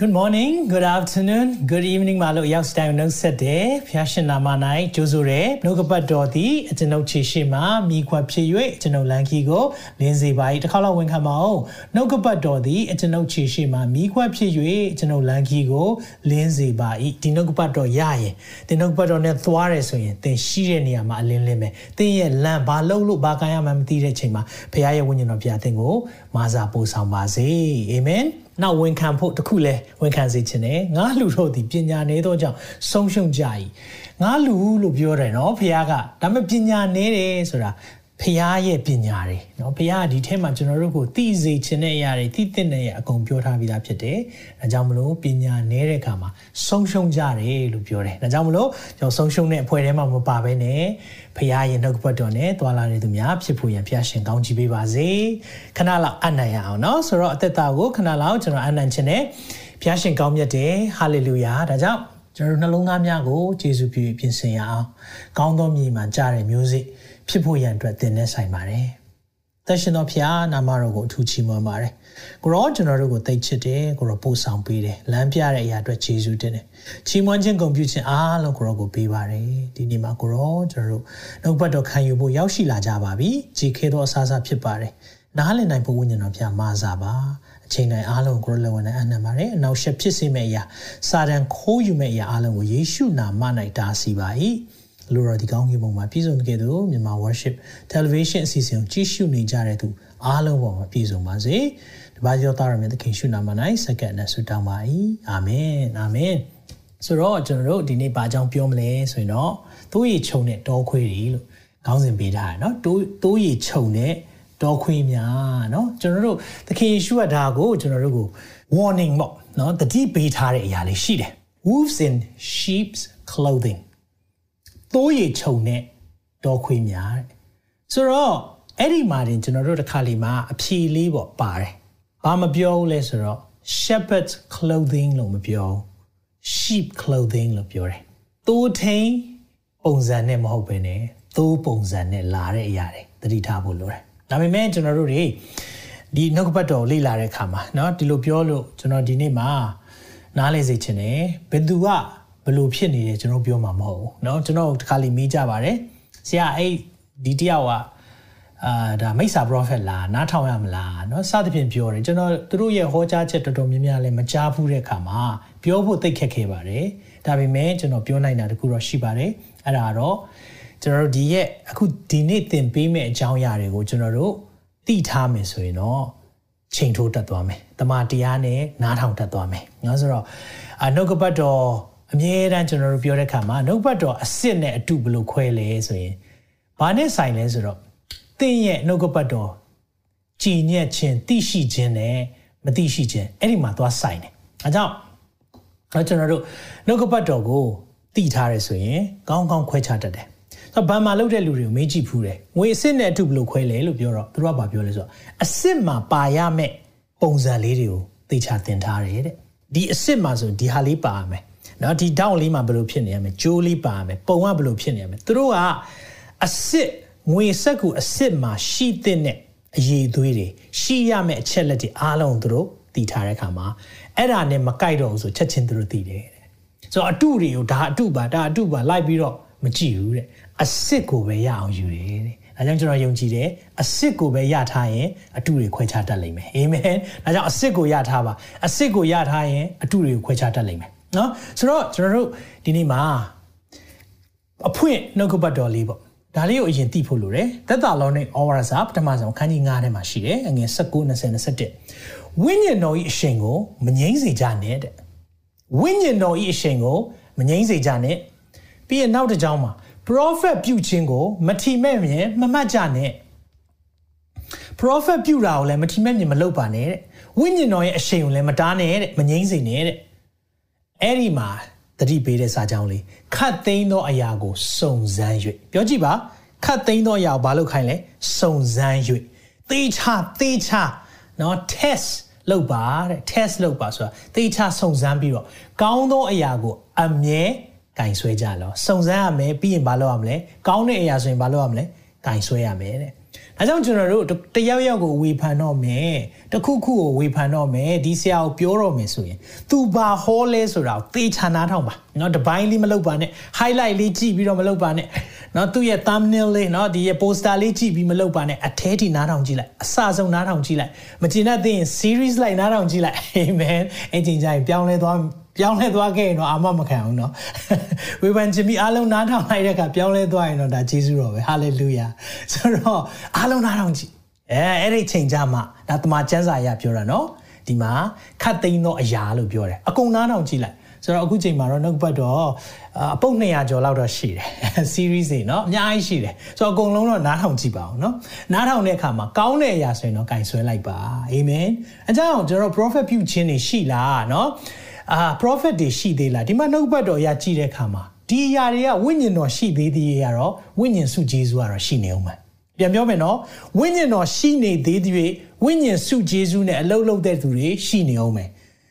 Good morning, good afternoon, good evening မလို့ရောက်စတိုင်းနှုတ်ဆက်တယ်ဖျားရှင်နာမ၌ကြိုးဆိုရဲနှုတ်ကပတ်တော်သည်အကျွန်ုပ်ခြေရှိမှမိခွက်ဖြစ်၍ကျွန်ုပ်လန်ခီကိုလင်းစေပါ၏တစ်ခါတော့ဝန်ခံပါအောင်နှုတ်ကပတ်တော်သည်အကျွန်ုပ်ခြေရှိမှမိခွက်ဖြစ်၍ကျွန်ုပ်လန်ခီကိုလင်းစေပါ၏ဒီနှုတ်ကပတ်တော်ရရင်ဒီနှုတ်ကပတ်တော်နဲ့သွားတယ်ဆိုရင်သင်ရှိတဲ့နေရာမှာအလင်းလင်းပဲသင်ရဲ့လမ်းဘာလို့လို့ဘာခံရမှမသိတဲ့ချိန်မှာဖခင်ရဲ့ဝိညာဉ်တော်ပြသင်ကိုမာစာပို့ဆောင်ပါစေအာမင် နောက်ဝန်ခံဖို့တခုလဲဝန်ခံစေခြင်းနဲ့ငါလူတို့ဒီပညာနေသောကြောင့်ဆုံးရှုံးကြ၏ငါလူလို့ပြောတယ်နော်ဖခင်ကဒါပေမဲ့ပညာနေတယ်ဆိုတာ ဖះရဲ့ပညာတွေเนาะဖះကဒီထဲမှာကျွန်တော်တို့ကိုသိစေခြင်းတဲ့အရာတွေသိတဲ့နေရာအကုန်ပြောထားပြီးသားဖြစ်တယ်။ဒါကြောင့်မလို့ပညာနေတဲ့အခါမှာဆုံးရှုံးကြတယ်လို့ပြောတယ်။ဒါကြောင့်မလို့ကျွန်တော်ဆုံးရှုံးတဲ့အဖွဲ့ထဲမှာမပါဘဲနဲ့ဖះရဲ့နှုတ်ကပတ်တော်နဲ့သွာလာနေသူများဖြစ်ဖို့ရန်ဖះရှင်ကောင်းချီးပေးပါစေ။ခဏလောက်အနံ့ရအောင်เนาะဆိုတော့အသက်တာကိုခဏလောက်ကျွန်တော်အနံ့ခြင်းနဲ့ဖះရှင်ကောင်းမြတ်တယ်ဟာလေလုယာဒါကြောင့်ကျွန်တော်နှလုံးသားများကိုယေရှုပြုပြင်ဆင်ရအောင်။ကောင်းသောမြေမှာကြားတဲ့မျိုးစိ ဖြစ်ဖို့ရန်အတွက်သင်နဲ့ဆိုင်ပါတယ်။သက်ရှင်တော်ဖျားနာမတော်ကိုအထူးချီးမွမ်းပါတယ်။ကိုရောကျွန်တော်တို့ကိုသိချစ်တယ်ကိုရောပို့ဆောင်ပေးတယ်။လမ်းပြတဲ့အရာအတွက်ယေရှုတင်တယ်။ချီးမွမ်းခြင်းဂုဏ်ပြုခြင်းအားလုံးကိုရောကိုပေးပါတယ်။ဒီနေ့မှာကိုရောကျွန်တော်တို့နှုတ်ဘတ်တော်ခံယူဖို့ရောက်ရှိလာကြပါပြီ။ကြည်ခဲသောအစားအစာဖြစ်ပါတယ်။နားလည်နိုင်ဖို့ဝိညာဉ်တော်ဖျားမာစာပါ။အချိန်တိုင်းအားလုံးကိုလည်းဝန်နဲ့အနံပါတယ်အနောက်ရှက်ဖြစ်စေမယ့်အရာစာတန်ခိုးယူမယ့်အရာအားလုံးကိုယေရှုနာမ၌တားဆီးပါ၏ လူတော်ဒီကောင်းကင်ဘုံမှာပြည့်စုံတဲ့သူမြန်မာ worship television အစီအစဉ်ကိုကြည့်ရှုနေကြတဲ့သူအားလုံးပေါ်မှာပြည့်စုံပါစေတပါးကြောသားရမြတ်သခင်ရှုနာမ၌စက္ကန့်နဲ့ဆုတောင်းပါ၏အာမင်အာမင်ဆိုတော့ကျွန်တော်တို့ဒီနေ့ဘာကြောင့်ပြောမလဲဆိုရင်တော့တိုးရီခြုံတဲ့တောခွေးတွေလို့ခေါင်းစဉ်ပေးထားတယ်เนาะတိုးတိုးရီခြုံတဲ့တောခွေးများเนาะကျွန်တော်တို့သခင်ယေရှုကဒါကိုကျွန်တော်တို့ကို warning ပေါ့เนาะတတိပေးထားတဲ့အရာလေးရှိတယ် wolves in sheep's clothing သိုးရီခြုံတဲ့တောခွေးများတဲ့ဆိုတော့အဲ့ဒီမှာတင်ကျွန်တော်တို့တစ်ခါလီမှာအဖြေလေးပေါ့ပါတယ်ဘာမပြောဘူးလဲဆိုတော့ shepherd's clothing လို့မပြောဘူး sheep clothing လို့ပြောတယ်သိုးထိန်ပုံစံနဲ့မဟုတ်ဘဲနဲ့သိုးပုံစံနဲ့လာတဲ့အရာတွေသတိထားဖို့လိုတယ်ဒါပေမဲ့ကျွန်တော်တို့တွေဒီနှုတ်ကပတ်တော်လေ့လာတဲ့အခါမှာเนาะဒီလိုပြောလို့ကျွန်တော်ဒီနေ့မှာနားလေစေချင်တယ်ဘယ်သူက ဘလို့ဖြစ်နေတယ်ကျွန်တော်ပြောမှာမဟုတ်ဘူးเนาะကျွန်တော်တခါလေးမေးကြပါတယ်ဆရာအဲ့ဒီတယောက်ကအာဒါမိစ္ဆာ prophet လားနားထောင်ရမလားเนาะစသဖြင့်ပြောတယ်ကျွန်တော်သူတို့ရဲ့ဟောကြားချက်တော်တော်များများလည်းမကြားဘူးတဲ့အခါမှာပြောဖို့သိခက်ခဲပါတယ်ဒါပေမဲ့ကျွန်တော်ပြောနိုင်တာတခုတော့ရှိပါတယ်အဲ့ဒါတော့ကျွန်တော်တို့ဒီရဲ့အခုဒီနေ့သင်ပေးမယ့်အကြောင်းအရာတွေကိုကျွန်တော်တို့သိထားမယ်ဆိုရင်တော့ချိန်ထိုးတက်သွားမယ်တမန်တရားနဲ့နားထောင်တက်သွားမယ်เนาะဆိုတော့အနှုတ်ကပတ်တော် အမြဲတမ်းကျွန်တော်တို့ပြောတဲ့ခါမှာနှုတ်ပတ်တော်အစ်စ်နဲ့အတုဘယ်လိုခွဲလဲဆိုရင်ဘာနဲ့ဆိုင်လဲဆိုတော့သင်ရဲ့နှုတ်ကပတ်တော်ကြည်ညက်ခြင်းသိရှိခြင်းနဲ့မသိရှိခြင်းအဲ့ဒီမှာသွားဆိုင်တယ်အဲကြောင့်အဲကျွန်တော်တို့နှုတ်ကပတ်တော်ကိုသိထားရဲဆိုရင်ကောင်းကောင်းခွဲခြားတတ်တယ်ဆိုတော့ဘာမှလုပ်တဲ့လူတွေကိုမေးကြည့်ဖူးတယ်ငွေအစ်စ်နဲ့အတုဘယ်လိုခွဲလဲလို့ပြောတော့သူတို့ကဘာပြောလဲဆိုတော့အစ်စ်မှာပါရမယ့်ပုံစံလေးတွေကိုသိချသင်ထားတယ်တဲ့ဒီအစ်စ်မှာဆိုဒီဟာလေးပါရမယ် နော်ဒီတောင်းလေးမှာဘယ်လိုဖြစ်နေရမလဲကြိုးလေးပါရမယ်ပုံကဘယ်လိုဖြစ်နေရမလဲသူတို့ကအစ်စ်ငွေဆက်ကူအစ်စ်မှာရှိတဲ့အရေးသွေးတွေရှိရမယ့်အချက်လက်တွေအားလုံးသူတို့တည်ထားတဲ့အခါမှာအဲ့ဒါနဲ့မကိုက်တော့ဘူးဆိုချက်ချင်းသူတို့တည်တယ်တဲ့ဆိုတော့အတုတွေကိုဒါအတုပါဒါအတုပါလိုက်ပြီးတော့မကြည့်ဘူးတဲ့အစ်စ်ကိုပဲရအောင်ယူတယ်တဲ့ဒါကြောင့်ကျွန်တော်ယုံကြည်တယ်အစ်စ်ကိုပဲရထားရင်အတုတွေခွဲခြားတတ်လိမ့်မယ်အာမင်ဒါကြောင့်အစ်စ်ကိုရထားပါအစ်စ်ကိုရထားရင်အတုတွေကိုခွဲခြားတတ်လိမ့်မယ် နော်ဆိုတော့ကျွန်တော်တို့ဒီနေ့မှာအဖွင့်နှုတ်ကပတ်တော်လေးပေါ့ဒါလေးကိုအရင်သိဖို့လိုတယ်သက်တာလောနဲ့ဩဝါဒစာပထမဆုံးခန်းကြီး9ထဲမှာရှိတယ်အငယ်19 20 21ဝိညာဉ်တော်၏အရှင်ကိုမငြိမ့်စေကြနဲ့တဲ့ဝိညာဉ်တော်၏အရှင်ကိုမငြိမ့်စေကြနဲ့ပြီးရင်နောက်တစ်ကြောင်းမှာ prophet ပြုခြင်းကိုမထီမဲ့မြင်မမှတ်ကြနဲ့ prophet ပြုတာကိုလည်းမထီမဲ့မြင်မလုပ်ပါနဲ့တဲ့ဝိညာဉ်တော်ရဲ့အရှိန်ကိုလည်းမတားနဲ့တဲ့မငြိမ့်စေနဲ့တဲ့ အဲ့ဒီမှာတတိပေးတဲ့စာကြောင်းလေးခတ်သိမ်းသောအရာကိုစုံစမ်း၍ပြောကြည့်ပါခတ်သိမ်းသောအရာကိုဘာလို့ခိုင်းလဲစုံစမ်း၍သေချာသေချာနော် test လုပ်ပါတဲ့ test လုပ်ပါဆိုတာသေချာစုံစမ်းပြီးတော့ကောင်းသောအရာကိုအမြဲကင်ဆွဲကြလောစုံစမ်းရမယ်ပြီးရင်ဘာလုပ်ရမလဲကောင်းတဲ့အရာဆိုရင်ဘာလုပ်ရမလဲကင်ဆွဲရမယ်တဲ့ ။အဲကြောင့်ကျွန်တော်တို့တယောက်ယောက်ကိုဝေဖန်တော့မယ်။တစ်ခုခုကိုဝေဖန်တော့မယ်။ဒီဆရာကိုပြောတော့မယ်ဆိုရင်သူဘာဟောလဲဆိုတာကိုသေချာနားထောင်ပါ။နော်တပိုင်းလေးမလုပ်ပါနဲ့။ highlight လေးကြည့်ပြီးတော့မလုပ်ပါနဲ့။နော်သူ့ရဲ့ thumbnail လေးနော်ဒီရဲ့ poster လေးကြည့်ပြီးမလုပ်ပါနဲ့။အထဲထိနားထောင်ကြည့်လိုက်။အစာဆုံးနားထောင်ကြည့်လိုက်။မကျင်တတ်သေးရင် series လိုက်နားထောင်ကြည့်လိုက်။အာမင်။အချိန်ကျရင်ပြောင်းလဲသွား ပြောင်းလဲသွားခဲ့ရင်တော့အာမမခံအောင်เนาะဝေဖန်ခြင်းပြီးအားလုံးနားထောင်လိုက်တဲ့အခါပြောင်းလဲသွားရင်တော့ဒါဂျေဇုတော်ပဲဟာလေလုယာဆိုတော့အားလုံးနားထောင်ကြည့်အဲအဲ့ဒီချိန်ကြမှာဒါတမန်ကျမ်းစာအရပြောတာเนาะဒီမှာခတ်သိမ်းသောအရာလို့ပြောတယ်အကုန်နားထောင်ကြည့်လိုက်ဆိုတော့အခုချိန်မှာတော့နှုတ်ပတ်တော့အပုတ်200ကျော်လောက်တော့ရှိတယ် series တွေเนาะအများကြီးရှိတယ်ဆိုတော့အကုန်လုံးတော့နားထောင်ကြည့်ပါအောင်เนาะနားထောင်တဲ့အခါမှာကောင်းတဲ့အရာဆိုရင်တော့ကင်ဆွဲလိုက်ပါအာမင်အကြောင်းကျွန်တော် prophet ပြုခြင်းတွေရှိလားเนาะ အာ prophet တွေရှိသေးလားဒီမှာနှုတ်ပတ်တော်အရာကြည့်တဲ့အခါမှာဒီအရာတွေကဝိညာဉ်တော်ရှိသေးသေးရတော့ဝိညာဉ်စုဂျေဇုကတော့ရှိနေအောင်ပါပြန်ပြောမယ်နော်ဝိညာဉ်တော်ရှိနေသေးသေးဝိညာဉ်စုဂျေဇုနဲ့အလုံးလုံးတဲ့သူတွေရှိနေအောင်မယ်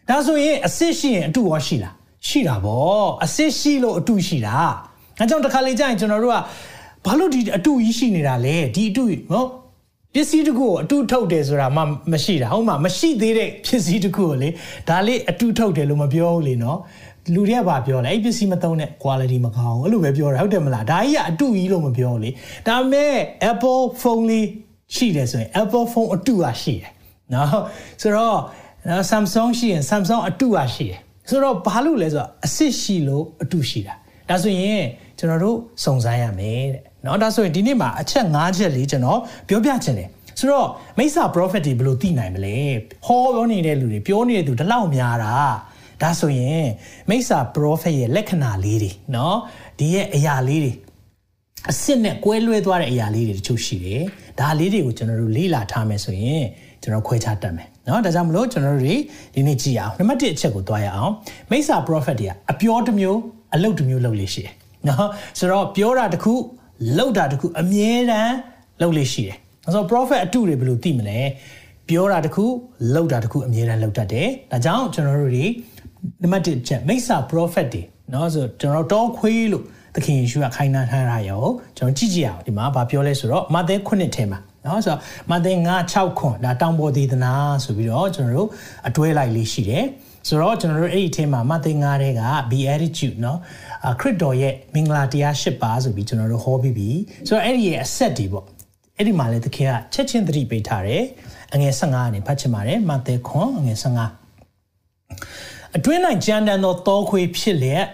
ဒါဆိုရင်အစ်စ်ရှိရင်အတူရောရှိလားရှိတာဗောအစ်စ်ရှိလို့အတူရှိတာအဲကြောင့်တစ်ခါလေကြာရင်ကျွန်တော်တို့ကဘာလို့ဒီအတူကြီးရှိနေတာလဲဒီအတူနော် ပစ္စည်းတခုကိုအတူထုတ်တယ်ဆိုတာမှမရှိတာဟုတ်မှာမရှိသေးတဲ့ပစ္စည်းတခုကိုလေဒါလေးအတူထုတ်တယ်လို့မပြောဘူးလေနော်လူတွေကဘာပြောလဲအဲ့ပစ္စည်းမသုံးတဲ့ quality မကောင်းအဲ့လိုပဲပြောတာဟုတ်တယ်မလားဒါကြီးကအတူကြီးလို့မပြောဘူးလေဒါပေမဲ့ Apple phone လေးရှိတယ်ဆိုရင် Apple phone အတူကရှိတယ်နော်ဆိုတော့ Samsung ရှိရင် Samsung အတူကရှိတယ်ဆိုတော့ဘာလို့လဲဆိုတော့အစ်စ်ရှိလို့အတူရှိတာဒါဆိုရင်ကျွန်တော်တို့စုံစမ်းရမယ်တဲ့ เนาะဒါဆိုရင်ဒီနေ့မှာအချက်၅ချက်လေးကျွန်တော်ပြောပြချင်တယ်ဆိုတော့မိစ္ဆာ prophet တွေဘယ်လိုသိနိုင်မလဲဟောပြောနေတဲ့လူတွေပြောနေတဲ့သူဒီလောက်များတာဒါဆိုရင်မိစ္ဆာ prophet ရဲ့လက္ခဏာလေးတွေเนาะဒီရဲ့အရာလေးတွေအစ်စ်နဲ့ကွဲလွဲသွားတဲ့အရာလေးတွေတချို့ရှိတယ်ဒါလေးတွေကိုကျွန်တော်တို့လေ့လာထားမယ်ဆိုရင်ကျွန်တော်ခွဲခြားတတ်မယ်เนาะဒါကြောင့်မလို့ကျွန်တော်တို့ဒီနေ့ကြည့်အောင်နံပါတ်1အချက်ကိုသွားရအောင်မိစ္ဆာ prophet တွေကအပြောတစ်မျိုးအလုပ်တစ်မျိုးလုပ်လို့ရှိတယ်เนาะဆိုတော့ပြောတာတစ်ခု လုပ်တာတစ်ခုအမြဲတမ်းလုပ်လို့ရှိတယ်ဆိုတော့ prophet အတုတွေဘယ်လိုသိမလဲပြောတာတစ်ခုလုပ်တာတစ်ခုအမြဲတမ်းလုပ်တတ်တယ်ဒါကြောင့်ကျွန်တော်တို့တွေနံပါတ်1ချက်မိစ္ဆာ prophet တွေเนาะဆိုကျွန်တော်တောခွေးလို့သခင်ယေရှုကခိုင်းနှထားတာရောကျွန်တော်ကြည့်ကြည့်အောင်ဒီမှာဗာပြောလဲဆိုတော့မာသဲ9ထဲမှာနော်ဆိုတော့မာသဲ9 6ခွန်ဒါတောင်ပေါ်ဒေသနာဆိုပြီးတော့ကျွန်တော်တို့အတွဲလိုက်လေးရှိတယ်ဆိုတော့ကျွန်တော်တို့အဲ့ဒီအထဲမှာမာသဲ9ထဲက be attitude เนาะ ခရစ်တော်ရဲ့မင်္ဂလာတရား၈ပါးဆိုပြီးကျွန်တော်တို့ဟောပြီးပြီဆိုတော့အဲ့ဒီရဲ့အဆက်တွေပေါ့အဲ့ဒီမှာလေသခင်ကချက်ချင်းသတိပေးထားတယ်အငယ်15ကနေဖတ်ချင်ပါတယ်မာသဲခွန်အငယ်15အတွင်း၌ကြမ်းတမ်းသောတောခွေးဖြစ်လျက်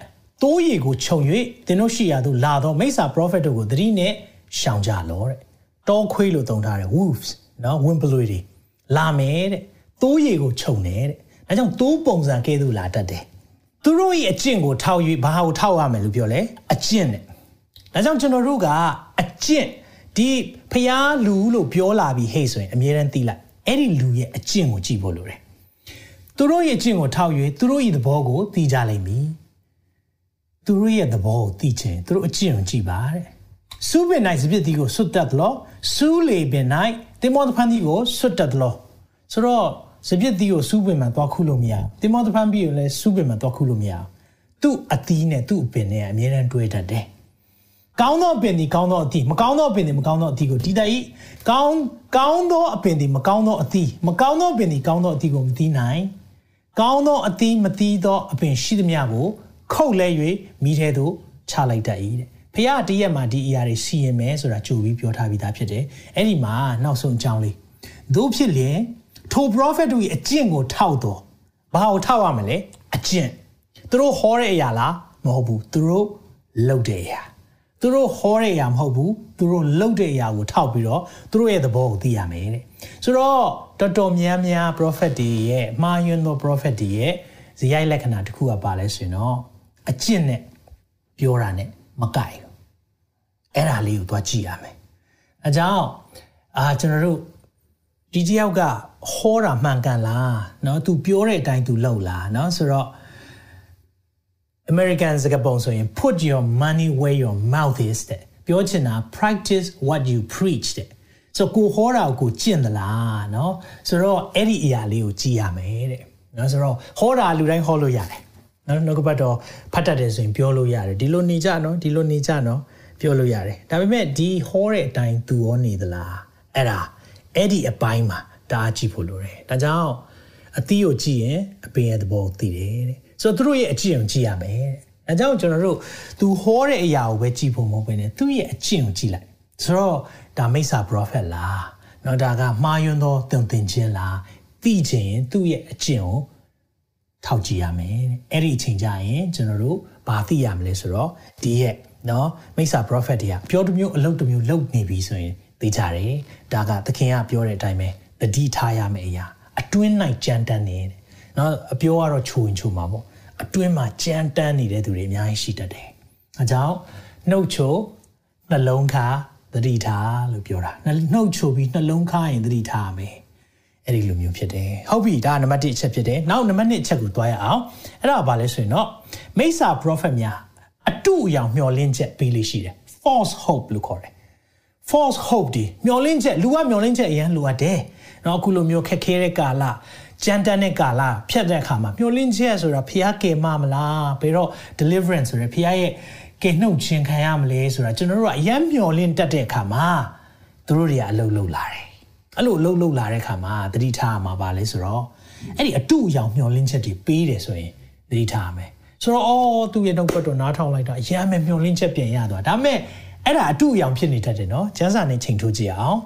တိုးရီကိုခြုံ၍သင်တို့ရှိရာသို့လာသောမိစ္ဆာ prophet တို့ကိုသတိနဲ့ရှောင်ကြလောတဲ့တောခွေးလို့သုံးထားတယ် wolves နော်ဝင်းပလွေတွေလာမယ်တဲ့တိုးရီကိုခြုံတယ်တဲ့အဲကြောင့်တိုးပုံစံကဲသို့လာတတ်တယ် သူတို့ရဲ့အကျင့်ကိုထောက်၍ဘာကိုထောက်ရမယ်လို့ပြောလဲအကျင့်နဲ့ဒါကြောင့်ကျွန်တော်တို့ကအကျင့်ဒီဖျားလူလို့ပြောလာပြီးဟေ့ဆိုရင်အမြဲတမ်းသိလိုက်အဲ့ဒီလူရဲ့အကျင့်ကိုကြည့်ဖို့လိုတယ်သူတို့ရဲ့အကျင့်ကိုထောက်၍သူတို့ရဲ့သဘောကိုသိကြလိမ့်မည်သူတို့ရဲ့သဘောကိုသိချင်သူတို့အကျင့်ကိုကြည့်ပါတဲ့စူးပင်၌စပြစ်တီကိုဆွတ်တတ်တယ်လို့စူးလေပင်၌တင်မောသဖန်တီကိုဆွတ်တတ်တယ်လို့ဆိုတော့ စပြစ်တီကိုစူးပင်မှာသွားခုလို့မရတင်မောသဖန်ပြီးကိုလည်းစူးပင်မှာသွားခုလို့မရသူ့အသီးနဲ့သူ့အပင်နဲ့အမြဲတမ်းတွဲတတ်တယ်ကောင်းသောအပင်ဒီကောင်းသောအသီးမကောင်းသောအပင်ဒီမကောင်းသောအသီးကိုဒီတိုင်ကောင်းကောင်းသောအပင်ဒီမကောင်းသောအသီးမကောင်းသောအပင်ဒီကောင်းသောအသီးကိုမသိနိုင်ကောင်းသောအသီးမသိသောအပင်ရှိသမျှကိုခုတ်လဲ၍မိထဲသို့ချလိုက်တတ်၏တဲ့ဖះတရက်မှာဒီအရာတွေစီရင်မယ်ဆိုတာကြိုပြီးပြောထားပြီးသားဖြစ်တယ်အဲ့ဒီမှာနောက်ဆုံးအကြောင်းလေးတို့ဖြစ်လျင် ထို prophet တို့ရဲ့အကျင့်ကိုထောက်တော့ဘာကိုထောက်ရမလဲအကျင့်သူတို့ဟောတဲ့အရာလားမဟုတ်ဘူးသူတို့လုပ်တဲ့အရာသူတို့ဟောတဲ့အရာမဟုတ်ဘူးသူတို့လုပ်တဲ့အရာကိုထောက်ပြီးတော့သူတို့ရဲ့သဘောကိုသိရမယ်တဲ့ဆိုတော့တော်တော်များများ prophet တွေရဲ့မှားယွင်းသော prophet တွေရဲ့ဇယိုက်လက္ခဏာတစ်ခုကပါလဲဆိုရင်တော့အကျင့်နဲ့ပြောတာနဲ့မကိုက်ဘူးအဲ့ဒါလေးကိုသွားကြည့်ရမယ်အကြောင်းအာကျွန်တော်တို့ ဒီတယောက်ကဟောတာမှန်ကန်လားเนาะ तू ပြောတဲ့အတိုင်း तू လုပ်လားเนาะဆိုတော့ American စကားပုံဆိုရင် put your money where your mouth is တဲ့ပြောချင်တာ practice what you preach တဲ့ ဆိုကိုဟောတာကိုကျင့်သလားเนาะဆိုတော့အဲ့ဒီအရာလေးကိုကြည့်ရမယ်တဲ့เนาะဆိုတော့ဟောတာလူတိုင်းဟောလို့ရတယ်နော်နောက်ကပတ်တော့ဖတ်တတ်တယ်ဆိုရင်ပြောလို့ရတယ်ဒီလိုနေကြနော်ဒီလိုနေကြနော်ပြောလို့ရတယ်ဒါပေမဲ့ဒီဟောတဲ့အတိုင်းသူရောနေသလားအဲ့ဒါ အဲ့ဒီအပိုင်းမှာဒါကြည့်ဖို့လိုတယ်ဒါကြောင့်အသီးကိုကြည့်ရင်အပင်ရဲ့သဘောကိုသိတယ်တဲ့ဆိုတော့သူတို့ရဲ့အကျင့်ကိုကြည့်ရမယ်တဲ့ဒါကြောင့်ကျွန်တော်တို့သူဟောတဲ့အရာကိုပဲကြည့်ဖို့မဟုတ်ဘဲနဲ့သူ့ရဲ့အကျင့်ကိုကြည့်လိုက်ဆိုတော့ဒါမိစ္ဆာ prophet လားเนาะဒါကမှားယွင်းသောသင်သင်ခြင်းလားသိခြင်းသူ့ရဲ့အကျင့်ကိုထောက်ကြည့်ရမယ်တဲ့အဲ့ဒီအချိန်ကျရင်ကျွန်တော်တို့ဘာသိရမလဲဆိုတော့ဒီရဲ့နော်မိစ္ဆာ prophet တွေကပြောတစ်မျိုးအလုပ်တစ်မျိုးလုပ်နေပြီဆိုရင် သိကြတယ်ဒါကသခင်ကပြောတဲ့အတိုင်းပဲတတိထားရမယ့်အရာအတွင်း၌ကြမ်းတမ်းနေတဲ့နော်အပြောကတော့ချိုရင်ချိုမှာပေါ့အတွင်းမှာကြမ်းတမ်းနေတဲ့သူတွေအများကြီးရှိတတ်တယ်အကြောင်းနှုတ်ချိုနှလုံးခါသတိထားလို့ပြောတာနှုတ်ချိုပြီးနှလုံးခါရင်သတိထားရမယ်အဲ့ဒီလိုမျိုးဖြစ်တယ်ဟုတ်ပြီဒါနံပါတ်1အချက်ဖြစ်တယ်နောက်နံပါတ်2အချက်ကိုတွားရအောင်အဲ့ဒါကဘာလဲဆိုရင်တော့မိစ္ဆာ prophet များအတုအယောင်မျှော်လင့်ချက်ပေးလို့ရှိတယ် false hope လို့ခေါ်တယ် false hope ဒီမျောလင့်ချက်လူကမျောလင့်ချက်အရန်လိုအပ်တယ်။နော်အခုလိုမျိုးခက်ခဲတဲ့ကာလကြမ်းတမ်းတဲ့ကာလဖြတ်တဲ့အခါမှာမျောလင့်ချက်ဆိုတာဖះကယ်မမလားဘယ်တော့ deliverance ဆိုရယ်ဖះရဲ့ကယ်နှုတ်ခြင်းခံရမလဲဆိုတာကျွန်တော်တို့ကအရန်မျောလင့်တတ်တဲ့အခါမှာသူတို့တွေကအလုံးလုံးလာတယ်။အဲ့လိုလုံးလုံးလာတဲ့အခါမှာသတိထားရမှာပါလဲဆိုတော့အဲ့ဒီအတူအယောင်မျောလင့်ချက်တွေပေးတယ်ဆိုရင်သတိထားရမယ်။ဆိုတော့အော်သူ့ရဲ့နှုတ်ကပတ်တော်နားထောင်လိုက်တာအရန်ပဲမျောလင့်ချက်ပြန်ရသွား။ဒါပေမဲ့ အဲ့ဒါအတုအယောင်ဖြစ်နေတတ်တယ်နော်ကျမ်းစာနဲ့ချိန်ထိုးကြည့်အောင်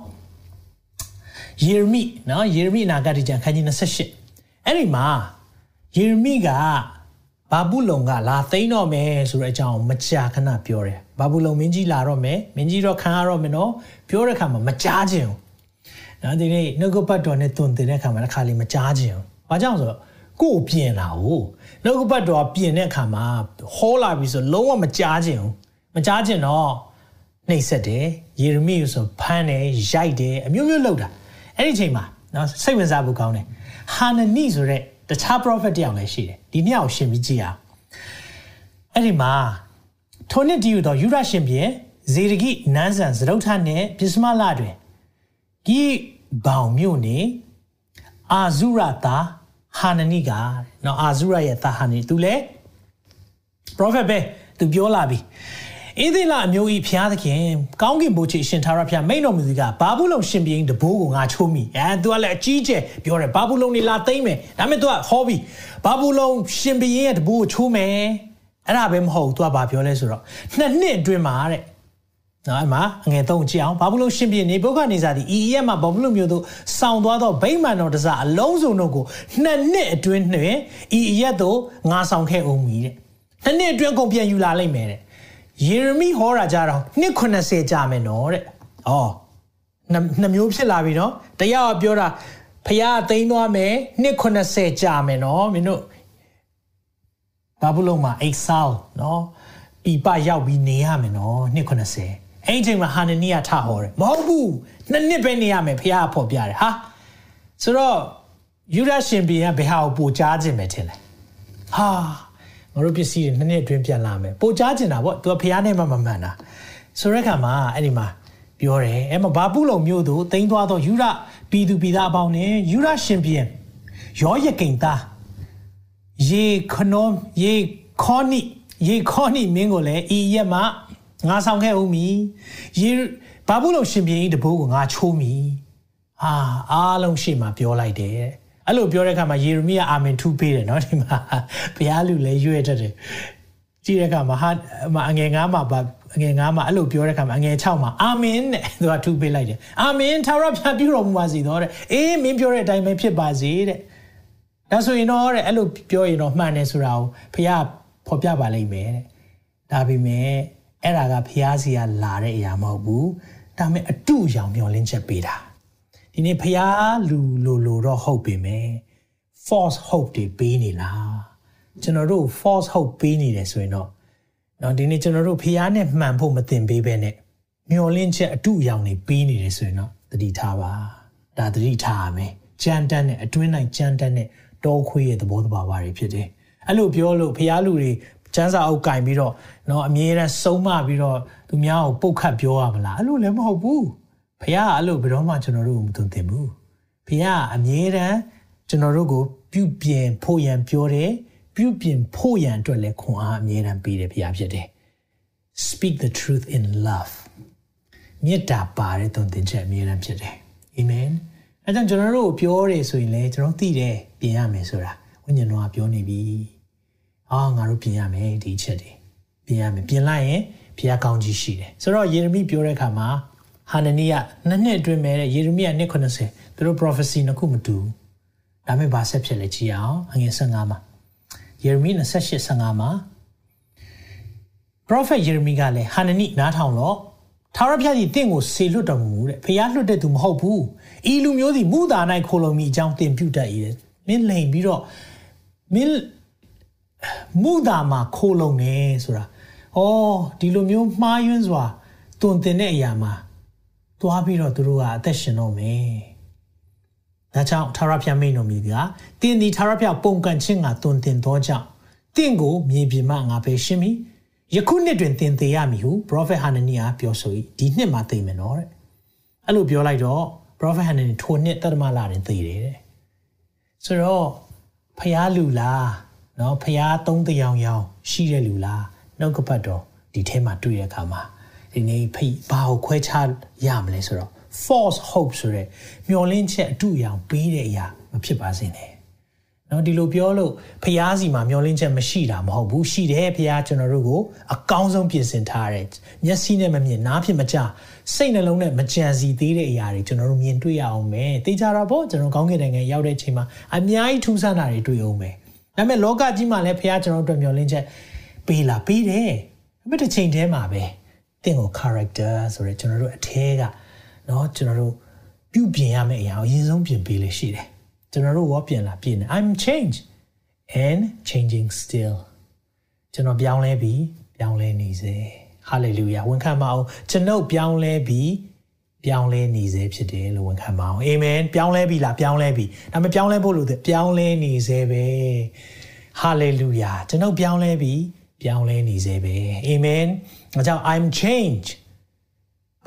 ယေရမိနော်ယေရမိအနာဂတ်ကျမ်းခန်းကြီး28အဲ့ဒီမှာယေရမိကဘာဘူးလုံကလာသိမ်းတော့မယ်ဆိုတဲ့အကြောင်းမကြာခဏပြောတယ်ဘာဘူးလုံမင်းကြီးလာတော့မယ်မင်းကြီးတော့ခံရတော့မယ်နော်ပြောတဲ့အခါမှာမကြားခြင်းနော်ဒီနေ့နှုတ်ကပတ်တော်နဲ့တွန်တင်တဲ့အခါမှာတစ်ခါလေးမကြားခြင်း။ဘာကြောင့်ဆိုတော့ကိုယ်ပြင်လာဟုတ်နှုတ်ကပတ်တော်ပြင်တဲ့အခါမှာဟောလာပြီဆိုလုံးဝမကြားခြင်းမကြားခြင်းတော့ နှိပ်စက်တယ်ယေရမိဆိုဖမ်းတယ်ရိုက်တယ်အမျိုးမျိုးလုပ်တာအဲ့ဒီအချိန်မှာနော်စိတ်ဝင်စားဖို့ကောင်းတယ်ဟာနနိဆိုတဲ့တခြား prophet တယောက်လည်းရှိတယ်ဒီနှစ်ယောက်ရှင်ပြီးကြည့်အောင်အဲ့ဒီမှာထိုနှစ်ဒီယူတော့ယူရရှင်ပြင်ဇေဒကိနန်းဆန်သရုတ်ထနဲ့ပြစ္စမလတွင်ဒီဘောင်မြို့နေအာဇုရတာဟာနနိကနော်အာဇုရရဲ့တာဟာနနိသူလေ prophet ပဲသူပြောလာပြီ အင်းသီလအမျိုးကြီးဖျားသခင်ကောင်းကင်ဘုချီရှင်သာရဖျားမိန်တော်မူစီကဘာဘူးလုံရှင်ပြင်းတဘိုးကိုငါချိုးမိအဲသူကလည်းအကြီးကျယ်ပြောတယ်ဘာဘူးလုံနေလာသိမ့်မယ်ဒါပေမဲ့သူကဟောပြီးဘာဘူးလုံရှင်ပြင်းရဲ့တဘိုးကိုချိုးမယ်အဲ့ဒါပဲမဟုတ်သူကဘာပြောလဲဆိုတော့နှစ်နှစ်အတွင်းမှာတဲ့နော်အမအငယ်သုံးကြည့်အောင်ဘာဘူးလုံရှင်ပြင်းနေဘုခနေစာဒီဤရဲ့မှာဘာဘူးလုံမျိုးတို့ဆောင်းသွားသောဗိမာန်တော်တစားအလုံးစုံတို့ကိုနှစ်နှစ်အတွင်းနှင့်ဤရဲ့တို့ငါဆောင်ခဲ့အောင်မီတဲ့နှစ်နှစ်အတွင်းကုန်ပြန်ယူလာလိုက်မယ်တဲ့ ယေရမိဟောတာကြတော့နှစ်80ကြာမယ်နော်တဲ့ဩနှစ်မျိုးဖြစ်လာပြီနော်တရားပြောတာဖះသိမ်းသွားမယ်နှစ်80ကြာမယ်နော်မင်းတို့ဘာဘူးလုံးမှာ exile နော်ပြပရောက်ပြီးနေရမယ်နော်နှစ်80အဲ့ဒီချိန်မှာဟာနနီယာထဟောတယ်မဟုတ်ဘူးနှစ်နှစ်ပဲနေရမယ်ဖះဖော်ပြတယ်ဟာဆိုတော့ယူရရှင်ဘီကဘယ်ဟာကိုပိုကြားခြင်းပဲထင်လဲဟာ ငါတို့ပစ္စည်းတွေနှစ်နှစ်အတွင်းပြန်လာမယ်ပိုကြားခြင်းတာပေါ့သူကဖះနဲ့မှမမှန်တာဆိုတဲ့အခါမှာအဲ့ဒီမှာပြောတယ်အဲ့မှာဘာပုလုံမျိုးတို့တိန်းသွားတော့ယူရပြည်သူပြည်သားအပေါင်းနဲ့ယူရရှင်ဘီရောရကိန်သားရေခနောရေခေါနိရေခေါနိမင်းကိုလည်းဤရက်မှာငါဆောင်ခဲ့ဦးမီရေဘာဘူးလို့ရှင်ပြင်းတဘိုးကိုငါချိုးမီဟာအားလုံးရှေ့မှာပြောလိုက်တယ် အဲ့လိုပြောတဲ့အခါမှာယေရမိကအာမင်ထူပေးတယ်နော်ဒီမှာဘုရားလူလည်းရွေ့တတ်တယ်ကြည့်တဲ့အခါမှာဟာအငယ်9မှာပါအငယ်9မှာအဲ့လိုပြောတဲ့အခါမှာအငယ်6မှာအာမင်တဲ့သူကထူပေးလိုက်တယ်အာမင်ထာဝရဘုရားပြုတော်မူပါစေတော့တဲ့အေးမင်းပြောတဲ့အတိုင်းပဲဖြစ်ပါစေတဲ့ဒါဆိုရင်တော့တဲ့အဲ့လိုပြောရင်တော့မှန်တယ်ဆိုတာကိုဘုရားဖော်ပြပါလိမ့်မယ်တဲ့ဒါပေမဲ့အဲ့ဒါကဖျားစီကလာတဲ့အရာမဟုတ်ဘူးဒါပေမဲ့အတုရောင်မျောလင်းချက်ပေးတာ ဒီနေ့ဖျားလူလိုလိုတော့ဟုတ်ပေမဲ့ false hope တွေပေးနေလားကျွန်တော်တို့ false hope ပေးနေတယ်ဆိုရင်တော့နော်ဒီနေ့ကျွန်တော်တို့ဖျားနဲ့မှန်ဖို့မတင်ပေးဘဲနဲ့မျောလင်းချက်အတုရောင်တွေပေးနေတယ်ဆိုရင်တော့သတိထားပါဒါသတိထားရမယ်ကြမ်းတမ်းတဲ့အတွင်း၌ကြမ်းတမ်းတဲ့တောခွေးရဲ့သဘောတဘာဝတွေဖြစ်တယ်အဲ့လိုပြောလို့ဖျားလူတွေကျန်းစာအုပ်ကင်ပြီးတော့เนาะအမြဲတမ်းစုံမပြီးတော့သူများကိုပုတ်ခတ်ပြောရမလားအဲ့လိုလည်းမဟုတ်ဘူး ဖခင်ကအဲ့လိုဘယ်တော့မှကျွန်တော်တို့ကိုမသွန်သင်ဘူးဖခင်ကအမြဲတမ်းကျွန်တော်တို့ကိုပြုပြင်ဖို့ရန်ပြောတယ်ပြုပြင်ဖို့ရန်အတွက်လည်းခွန်အားအမြဲတမ်းပေးတယ်ဖခင်ဖြစ်တယ် speak the truth in love မေတ္တာပါတဲ့သွန်သင်ချက်အမြဲတမ်းဖြစ်တယ်အာမင်အဲကြောင့်ကျွန်တော်တို့ပြောတယ်ဆိုရင်လည်းကျွန်တော်သိတယ်ပြင်ရမယ်ဆိုတာဝိညာဉ်တော်ကပြောနေပြီအာငါတို့ပြင်ရမယ်ဒီချက်တွေပြင်ရမယ်ပြင်လိုက်ရင်ဘုရားကောင်းကြီးရှိတယ်ဆိုတော့ယေရမိပြောတဲ့အခါမှာ ဟာနနီယနှစ်နှစ်အတွင်းမဲ့ယေရမိကနှစ်90သူတို့ prophecy နှစ်ခုမတူဒါပေမဲ့ဘာဆက်ဖြစ်လဲကြည့်အောင်အငယ်15မှာယေရမိ28 15မှာ prophet ယေရမိကလည်းဟာနနီနားထောင်တော့ထာဝရဘုရားကြီးတင့်ကိုဆေလွတ်တော်မူတဲ့ဖခင်လွတ်တဲ့သူမဟုတ်ဘူးဤလူမျိုးစီမူတာ၌ခိုလုံမိအကြောင်းတင်ပြုတတ်၏တဲ့မင်းလိန်ပြီးတော့မင်းမူတာမှာခိုလုံနေဆိုတာဩဒီလိုမျိုးမှားယွင်းစွာတွင်တင်တဲ့အရာမှာ သွားပြီးတော့သူတို့ကအသက်ရှင်တော့မယ်ဒါကြောင့်ထာဝရဘုရားမိန်တော်မူကတင်းဒီထာဝရဘုရားပုံကန်ခြင်းကတွင်တင်သောကြောင့်တင့်ကိုမြေပြင်မှာငါပဲရှင်းပြီယခုနှစ်တွင်သင်သေးရမည်ဟု prophet Hananiah ပြောဆို၏ဒီနှစ်မှာသိမယ်နော်တဲ့အဲ့လိုပြောလိုက်တော့ prophet Hananiah ထိုနှစ်တရမလာတွင်သိတယ်တဲ့ဆိုတော့ဖျားလူလားနော်ဖျားသုံးတယောင်ယောင်ရှိတဲ့လူလားနှုတ်ကပတ်တော်ဒီထဲမှာတွေ့တဲ့အခါမှာ ဒီနေ့ဖိဘာကိုခွဲခြားရမလဲဆိုတော့ false hope ဆိုတဲ့မျှော်လင့်ချက်အတူအယောင်ပေးတဲ့အရာမဖြစ်ပါစေနဲ့နော်ဒီလိုပြောလို့ဖျားစီမှာမျောလင်းချက်မရှိတာမဟုတ်ဘူးရှိတယ်ဖျားကျွန်တော်တို့ကိုအကောင်းဆုံးပြင်ဆင်ထားတယ်မျက်စိနဲ့မမြင်နားဖြင့်မကြားစိတ်နှလုံးနဲ့မကြံစီသေးတဲ့အရာတွေကျွန်တော်တို့မြင်တွေ့ရအောင်မယ်တေချာတော့ပေါ့ကျွန်တော်ကောင်းကင်နိုင်ငံရောက်တဲ့အချိန်မှာအများကြီးထူးဆန်းတာတွေတွေ့အောင်မယ်ဒါပေမဲ့လောကကြီးမှာလည်းဖျားကျွန်တော်တို့မျောလင်းချက်ပေးလာပေးတယ်ဒါပေမဲ့တစ်ချိန်တည်းမှာပဲတ င့်ကို character ဆိုရဲကျွန်တော်တို့အထဲကเนาะကျွန်တော်တို့ပြုပြင်ရမယ့်အရာကိုအရင်ဆုံးပြင်ပေးလေရှိတယ်ကျွန်တော်တို့ရောပြင်လာပြင်တယ် I'm change and changing still ကျွန်တော်ပြောင်းလဲပြီးပြောင်းလဲနေစေ hallelujah ဝန်ခံပါအောင်ကျွန်ုပ်ပြောင်းလဲပြီးပြောင်းလဲနေစေဖြစ်တယ်လို့ဝန်ခံပါအောင်အာမင်ပြောင်းလဲပြီလားပြောင်းလဲပြီဒါပေမဲ့ပြောင်းလဲဖို့လို့ပြောင်းလဲနေစေပဲ hallelujah ကျွန်ုပ်ပြောင်းလဲပြီးပြောင်းလဲနေစေပဲအာမင် အဲကြောင့် I'm change